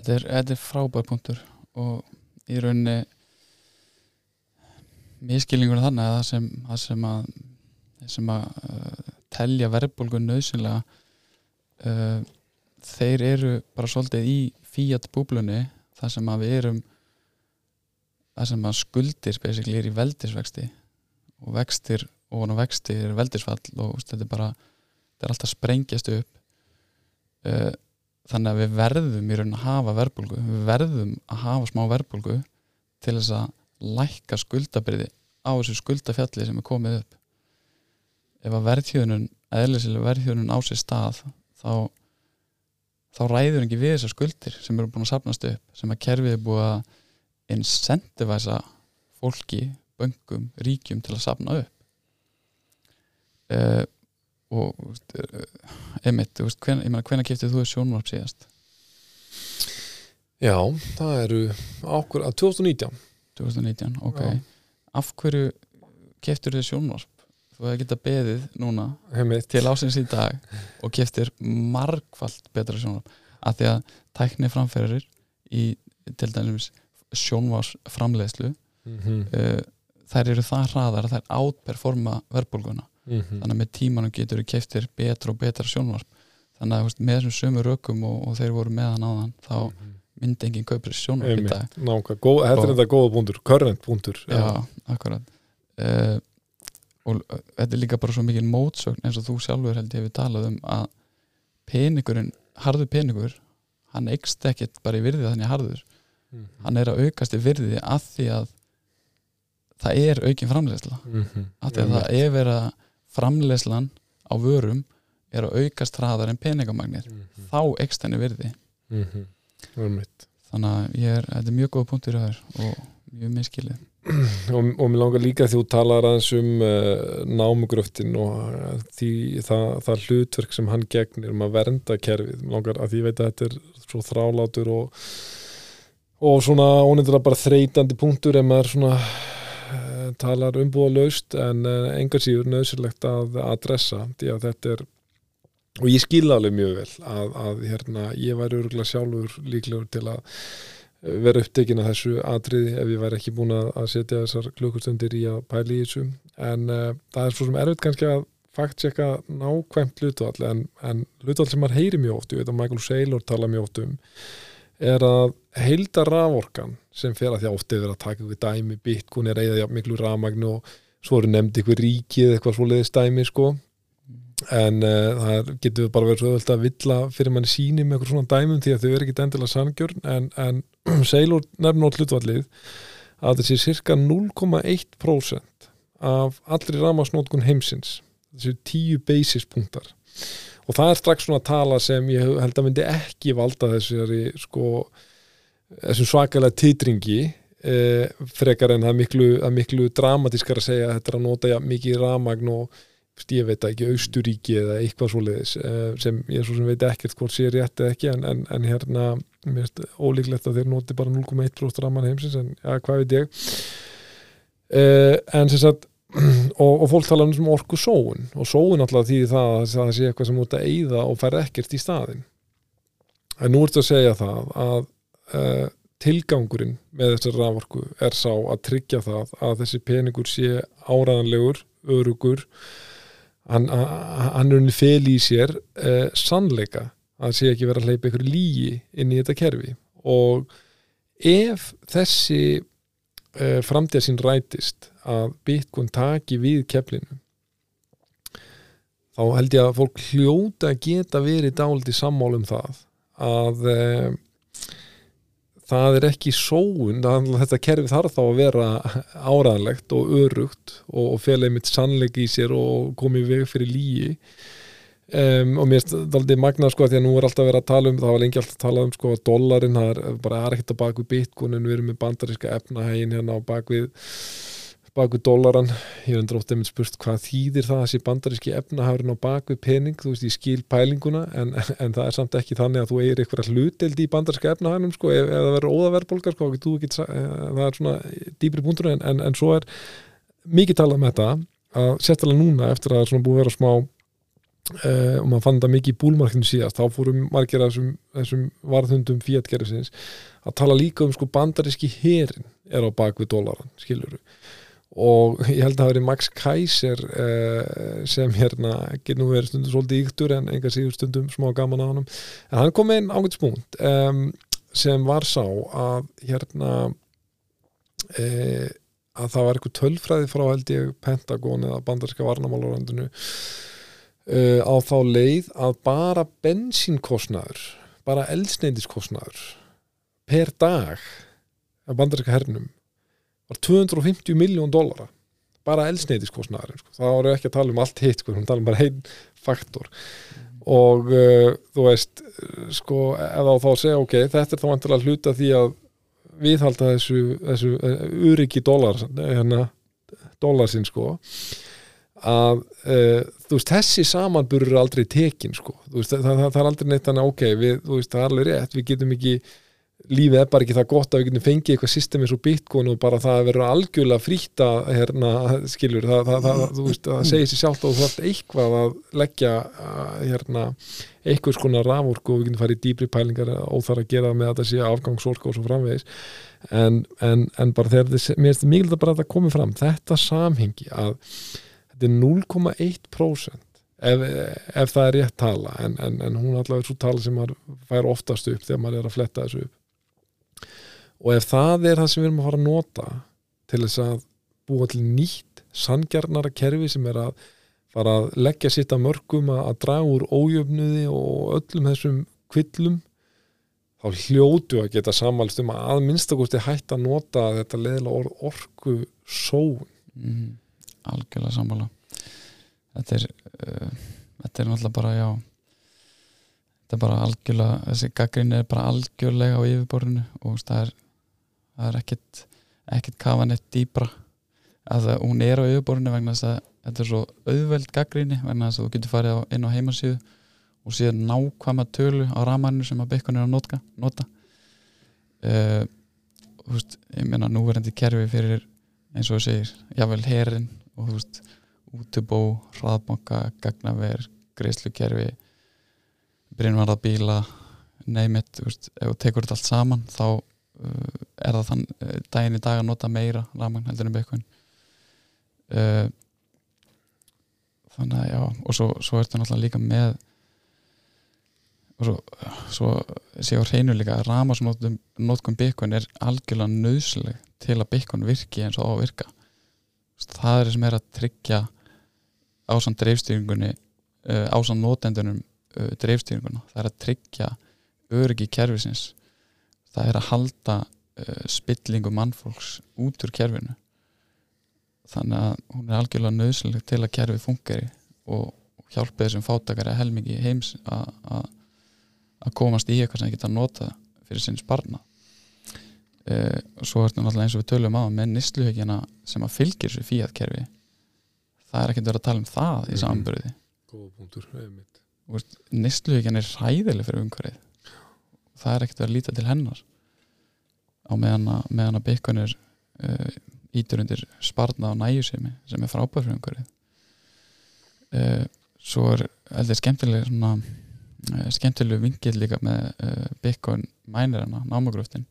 Þetta er, þetta er frábær punktur og í rauninni miskilningur þannig að það sem, það sem að, sem að uh, telja verðbólgu nöðsynlega uh, þeir eru bara svolítið í fíat búblunni þar sem að við erum þar sem að skuldir er í veldisvexti og vextir og hann vexti er veldisfall og veist, þetta er bara þetta er alltaf sprengjast upp. Uh, þannig að við verðum í raun að hafa verbulgu við verðum að hafa smá verbulgu til þess að lækka skuldabriði á þessu skuldafjalli sem er komið upp. Ef að verðhjóðunum eðlisilega verðhjóðunum á sér stað þá þá ræður ekki við þessar skuldir sem eru búin að sapnast upp sem að kerfið er búið að incentivæsa fólki, böngum, ríkjum til að sapna upp uh, og uh, einmitt, þú veist, hven, ég meina hvenær kiptið þú sjónvarp síðast? Já, það eru ákveð að 2019 2019, ok Já. af hverju keftur þið sjónvarp þú hefði getað beðið núna Heimitt. til ásins í dag og keftir margfalt betra sjónvarp af því að tækni framferðir í til dæmis sjónvarsframleiðslu mm -hmm. uh, þær eru það hraðar að þær átperforma verðbólguna. Mm -hmm. þannig að með tímanum getur við keftir betra og betra sjónvarp. Þannig að veist, með þessum sömu rökum og, og þeir voru með hann áðan þá myndi enginn kaupir sjónvarp í dag. Þetta er þetta góða punktur, current punktur já, akkurat. Uh, og uh, þetta er líka bara svo mikil mótsögn eins og þú sjálfur held ég við talað um að peningurinn, harður peningur hann eikst ekkert bara í virði þannig harður. Mhm. hann er að aukast í virði að því að það er aukin framleiðsla Mhm. að því að það er verið að framleiðslan á vörum er að aukast hraðar en peningamagnir Mhm. þá eikst henni virði Mhm. Einmitt. þannig að er, þetta er mjög góð punktur í þær og mjög miskilið og, og mér langar líka því þú talar aðeins um uh, námugröftin og uh, því, það, það hlutverk sem hann gegnir um að vernda kerfið mér langar að því veit að þetta er svo þrálátur og, og svona ónefndilega bara þreytandi punktur ef maður svona talar umbúða laust en uh, engar síður nöðsynlegt að adressa því að þetta er og ég skil alveg mjög vel að, að hérna, ég væri örgulega sjálfur líklegur til að vera upptekinn af þessu atriði ef ég væri ekki búin að að setja þessar klukkustundir í að pæla í þessu. En uh, það er svo sem erfitt kannski að fakt checka nákvæmt hlutvall en, en hlutvall sem maður heyri mjög oft ég veit að Michael Saylor tala mjög oft um er að heilda raforkan sem fer að því að oft er verið að taka ykkur dæmi Bitcoin er jafn miklu rafmagn og svo eru nefndi ykkur ríki eða eitthvað svoleiðis dæmi sko. En uh, það getur bara verið svo öðvöld að villa fyrir manni síni með eitthvað svona dæmum því að þau eru ekki endilega sangjörn en, en Sailor nefnir á hlutvallið að þessi cirka 0,1% af allri ramasnótkun heimsins. Þessi 10 basis punktar. Og það er strax svona tala sem ég held að myndi ekki valda þessari sko þessum svakalega titringi eh, frekar en það miklu, miklu dramatískar að segja að þetta er að nota ja, mikið ramagn og ég veit ekki, Austuríki eða eitthvað svoleiðis eh, sem ég svo sem veit ekkert hvort sé rétt eða ekki en, en, en hérna, mér finnst ólíklegt að þeir noti bara 0,1% raman heimsins en ja, hvað veit ég. Eh, en sem sagt og, og fólk tala um orku sóun og sóun alltaf því það að það sé eitthvað sem út að eyða og fær ekkert í staðin en nú ertu að segja það að uh, tilgangurinn með þessar raforku er sá að tryggja það að þessi peningur sé áræðanlegur, örugur hann, hann er unni fel í sér uh, sannleika. Að sé ekki vera að hleypa ykkur lígi inn í þetta kerfi. Og ef þessi uh, framtíða sín rætist að Bitcoin taki við keflinu þá held ég að fólk hljóta geta verið dálítið sammála um það að e, það er ekki sóun þetta kerfi þarf þá að vera áraðanlegt og örugt og, og fela einmitt sannleik í sér og komið veg fyrir líi Um, og mér er aldrei magnað sko því að nú er alltaf verið að tala um, það var lengi alltaf að tala um sko að dollarin, það er bara er ekkert að baka við bitcoinin, við erum með bandaríska efnahægin hérna á bakvið bakvið dollaran, ég er undir ótt einmitt spurt hvað þýðir það að þessi bandaríski efnahægurinn á bakvið pening, þú veist ég skil pælinguna en, en það er samt ekki þannig að þú eigir eitthvað hluteld í bandaríska efnahæginum sko ef það verður óðaverbolgar sko, get, það er svona dýbri punktur en, en, en svo er mikið talað með þetta að sérstaklega núna eftir að það er svona búið að vera smá Uh, og maður fann það mikið í búlmarkinu síðast þá fórum margir af þessum, þessum varðhundum fíatgerðisins að tala líka um sko bandaríski herin er á bakvið dólaran, skiluru og ég held að það veri Max Kaiser uh, sem hérna ekki nú verið stundum svolítið yktur en enga síður stundum smá gaman á hann en hann kom einn ágætt smúnt um, sem var sá að hérna uh, að það var eitthvað tölfræði frá held ég Pentagon eða bandaríska varnamálurandinu Uh, á þá leið að bara bensínkostnaður bara eldsneindiskostnaður per dag af bandaríska hernum var 250 miljón dólara bara eldsneindiskostnaður sko. þá voru ekki að tala um allt hitt sko. við tala um bara einn faktor og uh, þú veist sko, eða þá segja ok þetta er þá vantilega hluta því að viðhalda þessu, þessu uh, uriki dólar hérna, dólarsinn sko að uh, þú veist, þessi samanburur er aldrei tekin sko, veist, það, það, það er aldrei neitt þannig ok, við, veist, það er alveg rétt við getum ekki, lífið er bara ekki það gott að við getum fengið eitthvað system eins og bitcoin og bara það verður algjörlega fríta hérna, skilur, það, þú veist það segir sér sjálft og þú þarft eitthvað að leggja hérna, eitthvað skona rafvorku og við getum farið í dýbri pælingar og þarf að gera með að það sé afgangsorka og svo framvegis. En, en, en bara þegar þess, mér finnst það mikilvægt bara að það komi fram þetta samhengi að þetta er 0,1% ef, ef það er rétt tala en, en, en hún er allavega svo tala sem maður fær oftast upp þegar maður er að fletta þessu upp og ef það er það sem við erum að fara að nota til þess að búa til nýtt sangjarnara kerfi sem er að fara að leggja sitt að mörgum að, draga úr ójöfnuði og öllum þessum kvillum þá hljótu að geta samalst um að minnstakosti hægt að nota þetta leðilega orð orku sóun. Mm algjörlega sammála. Þetta er uh, þetta er náttúrulega bara já þetta er bara algjörlega þessi gaggrin er bara algjörlega á yfirborðinu og það er, það er ekkit ekkit kafan eitt dýbra að það, hún er á yfirborðinu vegna þess að þetta er svo auðveld gaggrinni vegna þess að þú getur farið inn á heimasíðu og síðan nákvæma tölu á ramannu sem að byggun er að nota, nota. Uh, veist, ég meina núverandi kerfi fyrir eins og þú segir, jável herin og þú veist útubó, hraðbanka, gagnaver greiðslukerfi brinnvarða bíla neymitt, þú veist, ef þú tekur þetta allt saman þá er það þann uh, daginn í dag að nota meira rafmagn heldur en bekkun uh, þannig að já og svo, svo er þetta náttúrulega líka með og svo, svo séu hreinu líka að rafmagsnótkum bekkun er algjörlega nöðsleg til að bekkun virki eins og á að virka. Það er sem er að tryggja ásand dreifstýringunni ásand nótendunum uh, dreifstýringuna, það er að tryggja öryggi kervisins það er að halda uh, spillingu mannfólks út úr kerfinu. Þannig að hún er algjörlega nöðsynleg til að kerfið fungeri og hjálpa þessum fátakari að helmingi heims að komast í eitthvað sem það geta að nota fyrir sinns barna uh, svo er þetta náttúrulega eins og við tölum á með nýstluhugina sem að fylgir þessu fíatkerfi það er ekkert verið að tala um það í mhm. samanbyrði góða punktur nýstluhugina er ræðileg fyrir umhverfið það er ekkert að líta til hennar. Á meðan að, meðan að byggun er uh, ítur undir sparna og næjusemi sem er frábæð fyrir umhverfið. Uh, svo er heldur skemmtileg svona, uh, skemmtileg vingil líka með byggun mænirana, námagröftin.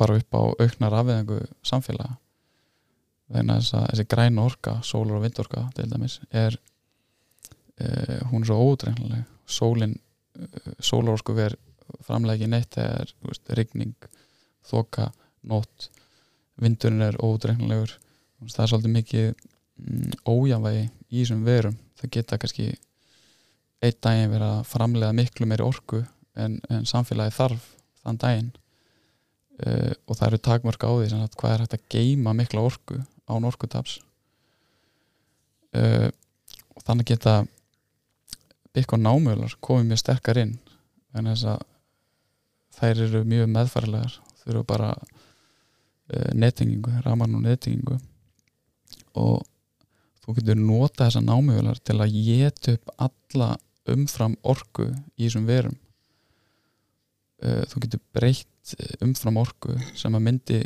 Bara upp á auknar afveðingu samfélaga. Þannig að þess að þessi græna orka sólar og vindorka til dæmis er hún er svo ódreifnileg sólin sólarorsku verð framlegi neitt þegar veist, rigning, þoka nótt, vindurinn er ódreifnilegur það er svolítið mikið mm, ójánvægi í þessum verum. Það geta kannski einn daginn verið að framlega miklu meiri orku en, en samfélagi þarf þann daginn. Uh, og það eru takmörk á því sagt hvað er hægt að geima mikla orku án orkutaps. Uh, og þannig geta og námöðlar komið mjög sterkar inn en þess að þær eru mjög meðfærilegar þurfa bara uh, nettingingu, raman og nettingingu og þú getur nota þessa námöðlar til að geta upp alla umfram orku í þessum verum. Uh, þú getur breytt umfram orku sem að myndi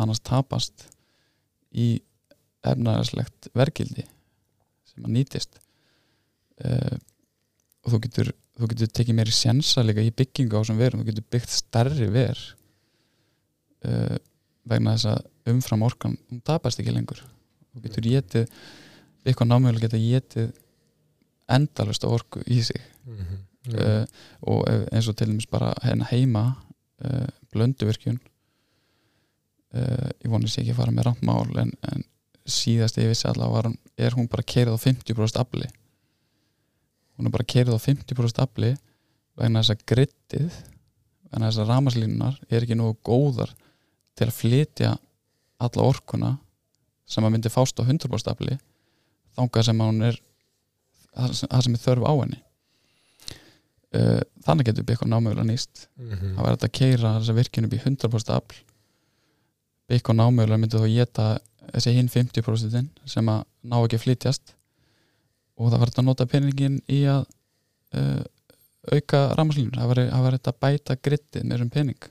annars tapast í efnaðarslegt verkildi sem að nýtist. Uh, og þú getur, þú getur tekið meiri sjensa líka í byggingu á þessum verum. Þú getur byggt stærri ver uh, vegna þess að umfram orkan hún tapast ekki lengur. Þú getur getið eitthvað námjölu geta getið endalust orku í sig. Mm -hmm. uh, og eins og til dæmis bara hérna heima uh, blönduvirkjun uh, ég vonið sér ekki að fara með randmál en, en síðast ég vissi allavega er hún bara kerið á 50% afli hún er bara kerið á 50% afli vegna þess að grittið vegna þess að ramaslínunar er ekki nógu góðar til að flytja alla orkuna sem að myndi fást á 100% afli þangað sem hún er það sem er þörf á henni. Uh, þannig getur byggt námögulega nýst. Mm -hmm. það verður að keira þessa virkinu upp í 100% afl. Byggt námögulega myndi þá geta þessi hinn 50% sem að ná ekki að flytjast og það verður að nota peningin í að uh, auka rámaslínur það verður að bæta grittið með þessum pening.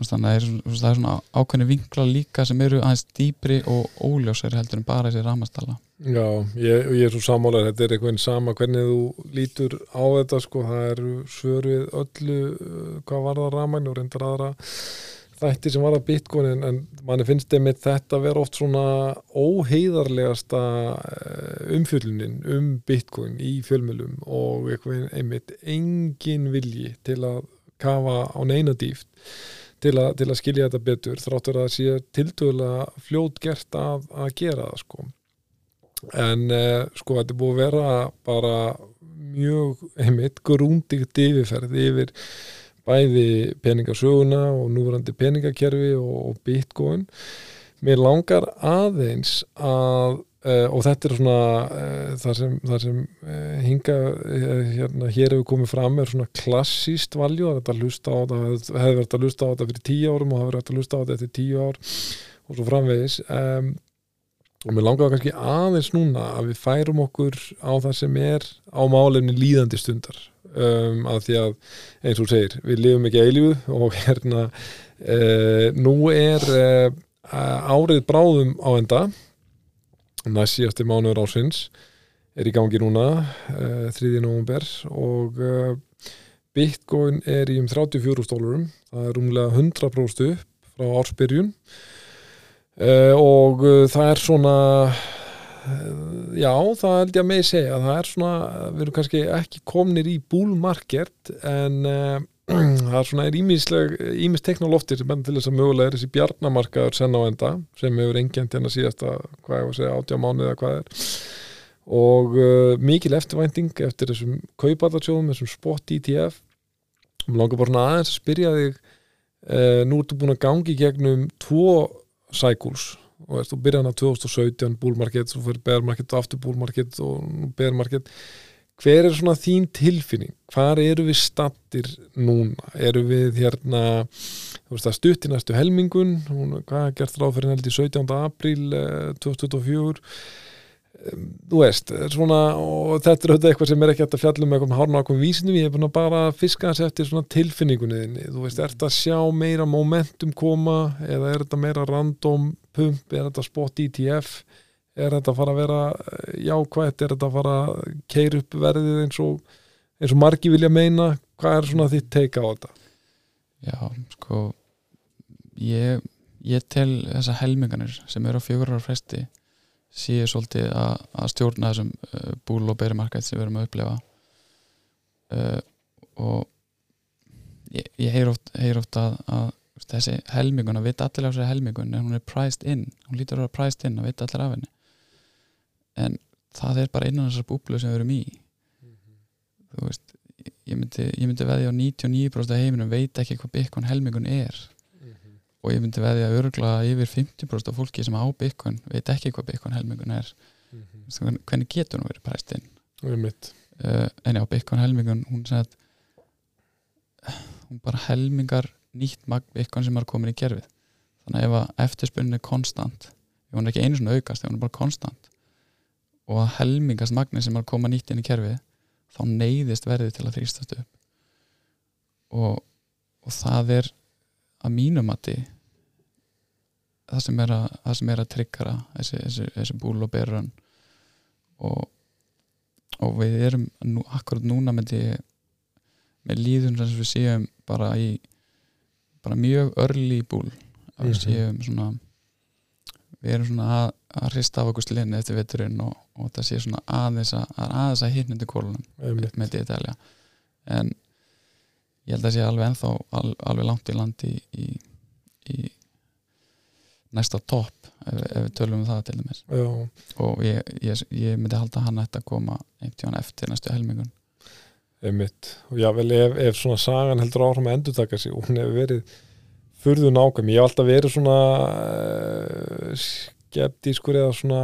Þannig að það er svona ákveðni vinkla líka sem eru aðeins dýpri og óljósari heldur en bara þessi ramastalla Já, ég, ég er svo sammálar þetta er eitthvað sama hvernig þú lítur á þetta sko, það eru svörfið öllu, uh, hvað var það ramagn og reyndar aðra þætti sem var að bitcoin en, en manni finnst einmitt þetta að vera oft svona óheiðarlegasta uh, umfjöllunin um bitcoin í fjölmjölum og einmitt engin vilji til að kafa á neina dýft til, a, til að skilja þetta betur þráttur að sé tildögulega fljót gert að, að gera það sko. En eh, sko þetta búið að vera bara mjög einmitt grúndigt yfirferð yfir bæði peningasöguna og núverandi peningakerfi og, og bitcoin. Mér langar aðeins að Uh, og þetta er svona uh, það sem, það sem uh, hinga hérna, hér hefur komið fram er svona klassíst valjú að þetta hlusta á þetta hefur verið að hlusta á þetta fyrir tíu árum og hefur verið að hlusta á þetta eftir tíu ár og svo framvegis. Um, og mér langar kannski aðeins núna að við færum okkur á það sem er á málefni líðandi stundar. Um, að því að eins og segir við lifum ekki eilifu og hérna nú er árið bráðum á enda. Næst síðasti mánuður ásins er í gangi núna uh, 3. november og Bitcoin er í um 34 stólarum það er umlega 100% upp frá ársbyrjun. uh, og það er svona já, það held ég að með segja. Það er svona, við erum kannski ekki komnir í búlmarkert en það er svona, ímis teknolóftir sem bendur til þess að mögulega er þessi bjarnamarkaður senn á enda sem hefur engjant hérna síðasta, hvað ég var að segja átjá mánuð eða hvað er. Og uh, mikil eftirvænting eftir þessum kaupallarsjóðum, þessum spot ETF og mér langar bara aðeins að spyrja þig uh, nú ertu búin að gangi gegnum tvo cycles. Og þú byrjaði hann á 2017 búlmarkett, svo fyrir bearmarkett og aftur búlmarkett og bearmarkett hver er svona þín tilfinning? Hvar eru við stattir núna? Eru við hérna þú að stutti næstu helmingun. Hvað er gert ráð fyrir heldur 17. apríl eh, 2024 þú veist svona, og þetta er auðvitað eitthvað sem er ekki hægt að fjalla um eitthvað hárna ákveðum vísindum ég hef bara fiska þess eftir tilfinningunni þú veist, er þetta að sjá meira momentum koma eða er þetta meira random pump, er þetta spot ETF er þetta að fara að vera eh, jákvægt, er þetta að fara að keira upp verðið eins og, eins og margi vilja meina, hvað er svona þitt teika á þetta? Já, sko ég, ég tel þessa helminganir sem eru á fjögurar fresti séu svolítið að, að stjórna þessum uh, búl og berimarkað sem við erum að upplefa uh, og ég, ég heyr oft, heyr oft að, að þessi helmingun, að vita allir af þessi helmingun en hún er priced in, hún lítur að vera priced in að vita allir af henni. En það er bara innan þessar búblu sem við erum í. Þú veist ég myndi, myndi veðja á 99% af heiminum veit ekki hvað Bitcoin helmingun er og ég myndi veðja örgla yfir 50% af fólki sem á Bitcoin veit ekki hvað Bitcoin helmingun er. Veistu, hvern- hvernig getur hún verið præst inn uh, en já, Bitcoin helmingun hún sagði að hún bara helmingar nýtt magn Bitcoin sem er komin í gerfið þannig að ef að eftirspunni er konstant ef hún er ekki einu svona aukast, ef hún er bara konstant og að helmingast magni sem er að koma nýtt inn í kerfið þá neyðist verðið til að þrýstast upp. Og, og það er að mínum mati það sem er að, það sem er að tryggara þessi, þessi, þessi búl og berun og, og við erum nú, akkurat núna með því með líðun sem við séum bara í bara mjög örli búl að við Mhm. séum svona við erum svona að, að hrista af okkur slinni eftir veturinn og, og það sé svona aðeins að, að aðeins að hitnandi kólunum einmitt. með dítalja en ég held að sé alveg ennþá al, alveg langt í landi í, í, í næsta topp ef, ef við tölum um það til dæmis. Já, og ég, ég, ég myndi halda hann að koma einhvern eftir næstu helmingun. Einmitt. Og jável ef, ef svona sagan heldur áfram að endur taka sig og hún hefur verið furðu nákvæm, ég hef alltaf verið svona uh, skeptískur eða svona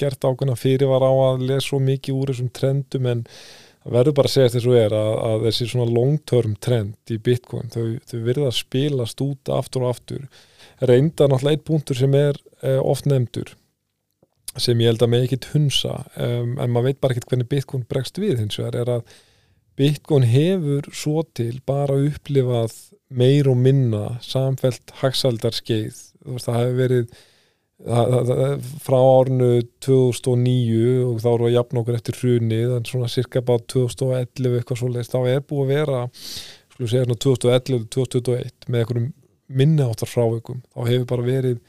gert ákveðna fyrirvar á að lesa svo mikið úr þessum trendum en það verður bara að segja þess að er að, að þessi svona long term trend í Bitcoin, þau, þau verða að spilast út aftur og aftur. Reynda náttúrulega eitt punktur sem er uh, oft nefndur sem ég held að með ekkit hunsa um, en maður veit bara ekkit hvernig Bitcoin bregst við hins vegar er að Bitcoin hefur svo til bara upplifað meir og minna samfelt hagsaldarskeið það hefur verið það, það, það, frá árinu 2009 og þá eru að jafna okkur eftir hrunið en svona cirka bát 2011 eitthvað svo leist, þá er búið að vera skulum segja svona 2011-2021 með einhverjum minni áttar frávikum þá hefur bara verið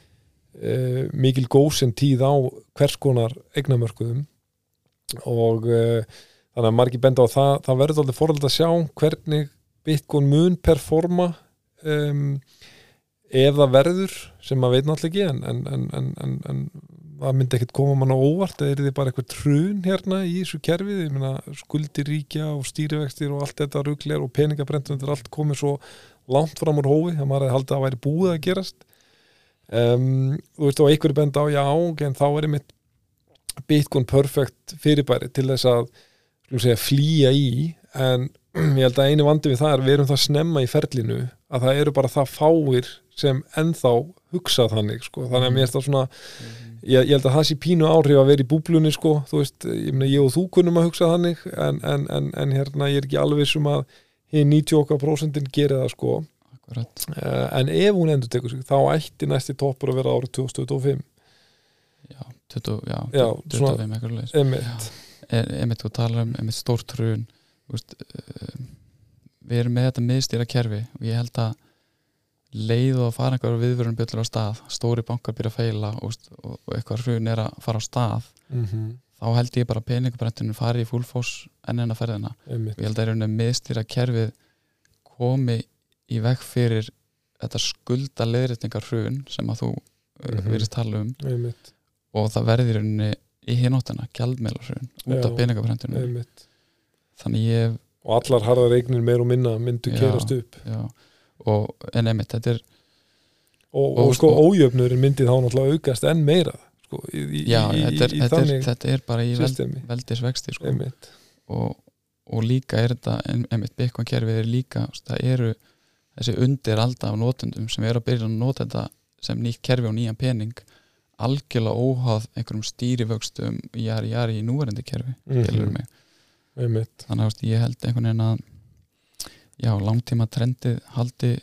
e, mikil góðsinn tíð á hvers konar eignamörkuðum og e, þannig að margir benda á það það verður alltaf fórhald að sjá hvernig Bitcoin mun performa um, ef það verður sem maður veit náttúrulega ekki en, en, en, en, það myndi ekkert koma mann á óvart eða er þið bara eitthvað trun hérna í þessu kerfið, ég meina skuldir ríkja og stýrivextir og allt þetta ruglir og peningabrendum, þetta er allt komið svo langt fram úr hófi, það maður haldið að það væri búið að gerast. Um, þú veist og einhverju benda á, já, en þá er einmitt Bitcoin perfect fyrirbæri til þess að segja, flýja í en ég held að einu vandi við það er við erum það snemma í ferlinu að það eru bara það fáir sem ennþá hugsa þannig sko. þannig að mér er það svona ég, ég held að það sé pínu áhrif að vera í búblunni sko. þú veist, ég, meina, ég og þú kunum að hugsa þannig en, en, en, en hérna ég er ekki alveg sem að hinn 90% gerir það sko. Uh, en ef hún endur tekur sig þá ætti næsti toppur að vera árið 2025 já, 20, já, Já, 25 svona- eitthvað leis einmitt. Þú talar um einmitt stórt hrun. þú veist, uh, við erum með þetta miðstýra kerfi og ég held að leið og að fara einhverjum viðvörun bjöllur á stað stóri bankar byrja að feila og, og, og eitthvað hrun er að fara á stað mm -hmm. þá held ég bara að peningabrentinu fari í fullfoss enn enn að ferðina ég held að miðstýra kerfið komi í veg fyrir þetta skulda leðréttingar hrun sem að þú mm Mhm. verið tala um Einmitt. og það verði í hinóttina gjaldmeila hrun út af peningabrentinu Einmitt. Þannig ég og allar harðar eignir meir og minna myndu Já. kerast upp já, og en einmitt, þetta er og, Og og, sko sko- ójöfnurinn myndi þá náttúrulega aukast enn meira sko, í, í, já, í, þetta, er, þetta, er, þetta er bara í systemi veldisvexti sko. og, og líka er þetta en- einmitt Bitcoin kerfið er líka það eru þessi undir alda af notendum sem eru að byrja að nota þetta sem nýtt kerfi og nýjan pening algjörlega óháð einhverjum stýrivöxtum jari jari í núverandi kerfi mm Mhm. Þannig að ég held einhvern veginn að já, langtíma trendið haldi,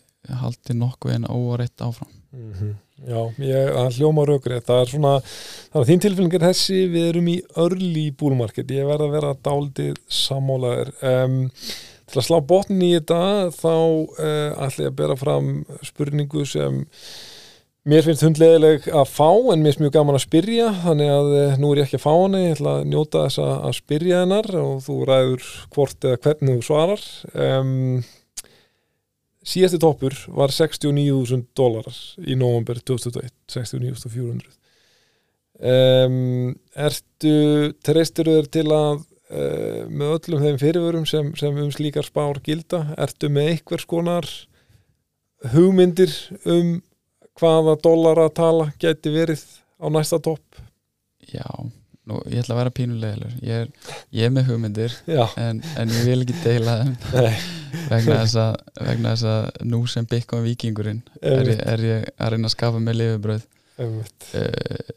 haldi nokkuð en óreitt áfram. Mhm. Já, ég, það hljóma raukrið það er svona, það er þín tilfélning er þessi við erum í early búlmarket ég verð að vera dáldið sammálaður. Um, til að slá botnin í þetta þá uh, ætla ég að bera fram spurningu sem mér finnst hundleðileg að fá en mér finnst mjög gaman að spyrja þannig að uh, nú er ég ekki að fá henni ég ætla að njóta þess að, spyrja hennar og þú ræður hvort eða hvernig þú svarar. Um, síðasti toppur var 69.000 dólarar í november 2021 69.400 um, Ertu treystur þér til að uh, með öllum þeim fyrirvörum sem, sem um slíkar spár gilda ertu með einhvers konar hugmyndir um hvaða dollara tala geti verið á næsta topp? Já, nú, ég ætla að vera pínulegilegur ég ég er með hugmyndir en, en ég vil ekki deila þeim. Vegna þess að, vegna þess að nú sem Bitcoin vikingurinn er, er ég að reyna að skafa með lifibröð uh,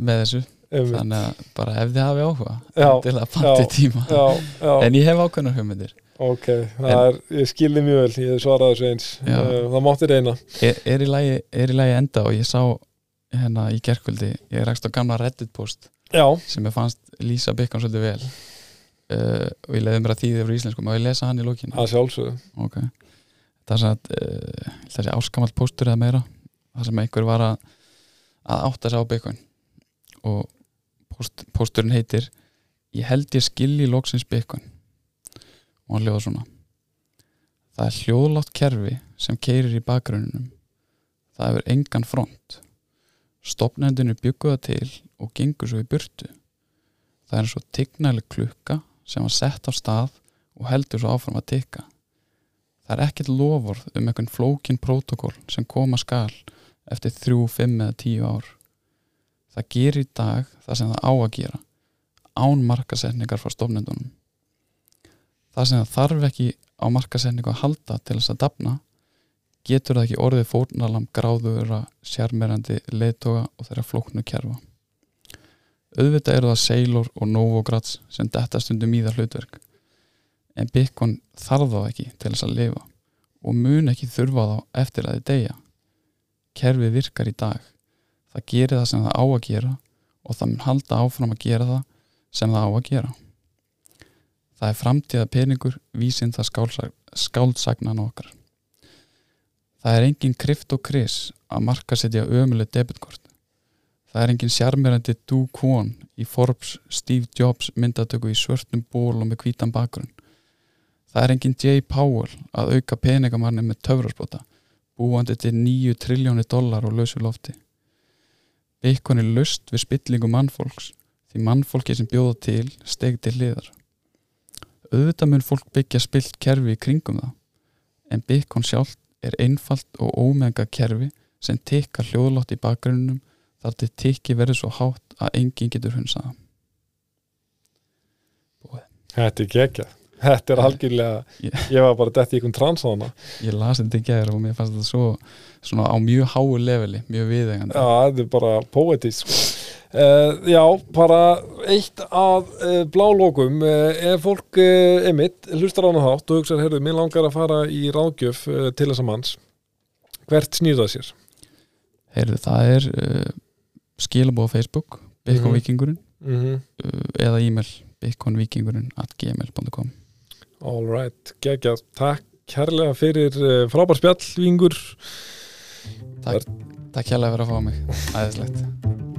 með þessu. Þannig að bara ef þið hafi áhuga til að panti já, tíma. Já, já, en ég hef ákveðnar hugmyndir ok, það er, ég skilði mjög vel, ég svaraði þessu eins, Já. uh, það mátti reyna. er, er, í lagi, enda og ég sá hérna í gerkvöldi ég rakst á gamla Reddit post Já, sem ég fannst lýsa Bitcoin svolítið vel. Uh, og ég leiði mér að þýði yfir íslensku. Og ég lesa hann í lókinu að sjálfsögðu. ok. Það er svona uh, þessi áskamalt póstur eða meira það sem einhver var að, að átta sig á Bitcoin. Og post, pósturinn heitir ég held ég skilji loksins Bitcoin og hann hljóða svona. Það er hljóðlátt kerfi sem keirir í bakgrunninum það hefur engan front. Stopnendinu bygguða til og gengur svo í burtu. Það er eins og tignæli klukka sem var sett á stað og heldur svo áfram að tikka. Það er ekkert lofórð um einhvern flókin prótokól sem koma skal eftir þrjú, fimm eða tíu ár. Það gerir í dag það sem það á að gera án markasetningar frá stofnendunum það sem það þarf ekki á markasetningu að halda til þess að dafna getur það ekki orðið fórnalam gráðura, sjarmerandi leiðtoga og þeirra flóknu kerfa. Auðvitað eru það Sailor og Novograds sem detta stundum í það hlutverk en Bitcoin þarf þá ekki til þess að lifa og mun ekki þurfa þá eftir að þið deyja. Kerfið virkar í dag. Það gerir það sem það á að gera og það mun halda áfram að gera það sem það á að gera það er framtíða peningur vísinn það skálsag, skáldsagnan okkar það er engin kryft og kris að marka setja ömuleg debitkort það er engin sjarmerandi Do Kwon í Forbes Steve Jobs myndatöku í svörtum ból og með hvítan bakgrunn Það er engin Jay Powell að auka peningamanni með töfrarspota búandi til 9 triljóni dólar og lausu lofti. Bitcoin er löst við spillingu mannfólks því mannfólki sem bjóða til steg til hliðar. Auðvitað mun fólk byggja spilt kerfi í kringum það en Bitcoin sjálf er einfalt og ómega kerfi sem tikkar hljóðlátt í bakgrunnum þar til tikki verður svo hátt að enginn getur hunsaða. Þetta er geggjað. Þetta er algjörlega, Ég- ég var bara dætt í einhvern trans á hana. Ég las þetta í gæður og mér fannst þetta svo svona á mjög háu leveli, mjög viðegandi. Já, þetta er bara poetist sko. Uh, já, bara eitt að uh, blálókum uh, ef fólk emitt hlustar á þátt og hugsaður, heyrðu, mér langar að fara í ráðgjöf til þess að manns hvert snýr það sér? Heyrðu, það er skilabóð Facebook, bitcoinvikingurinn Mm -hmm. eða e-mail bitcoinvikingurinn at gmail.com All right, geggjað, takk kærlega fyrir uh, frábær spjall, vingur Takk, takk hérlega fyrir að fá mig, æðislegt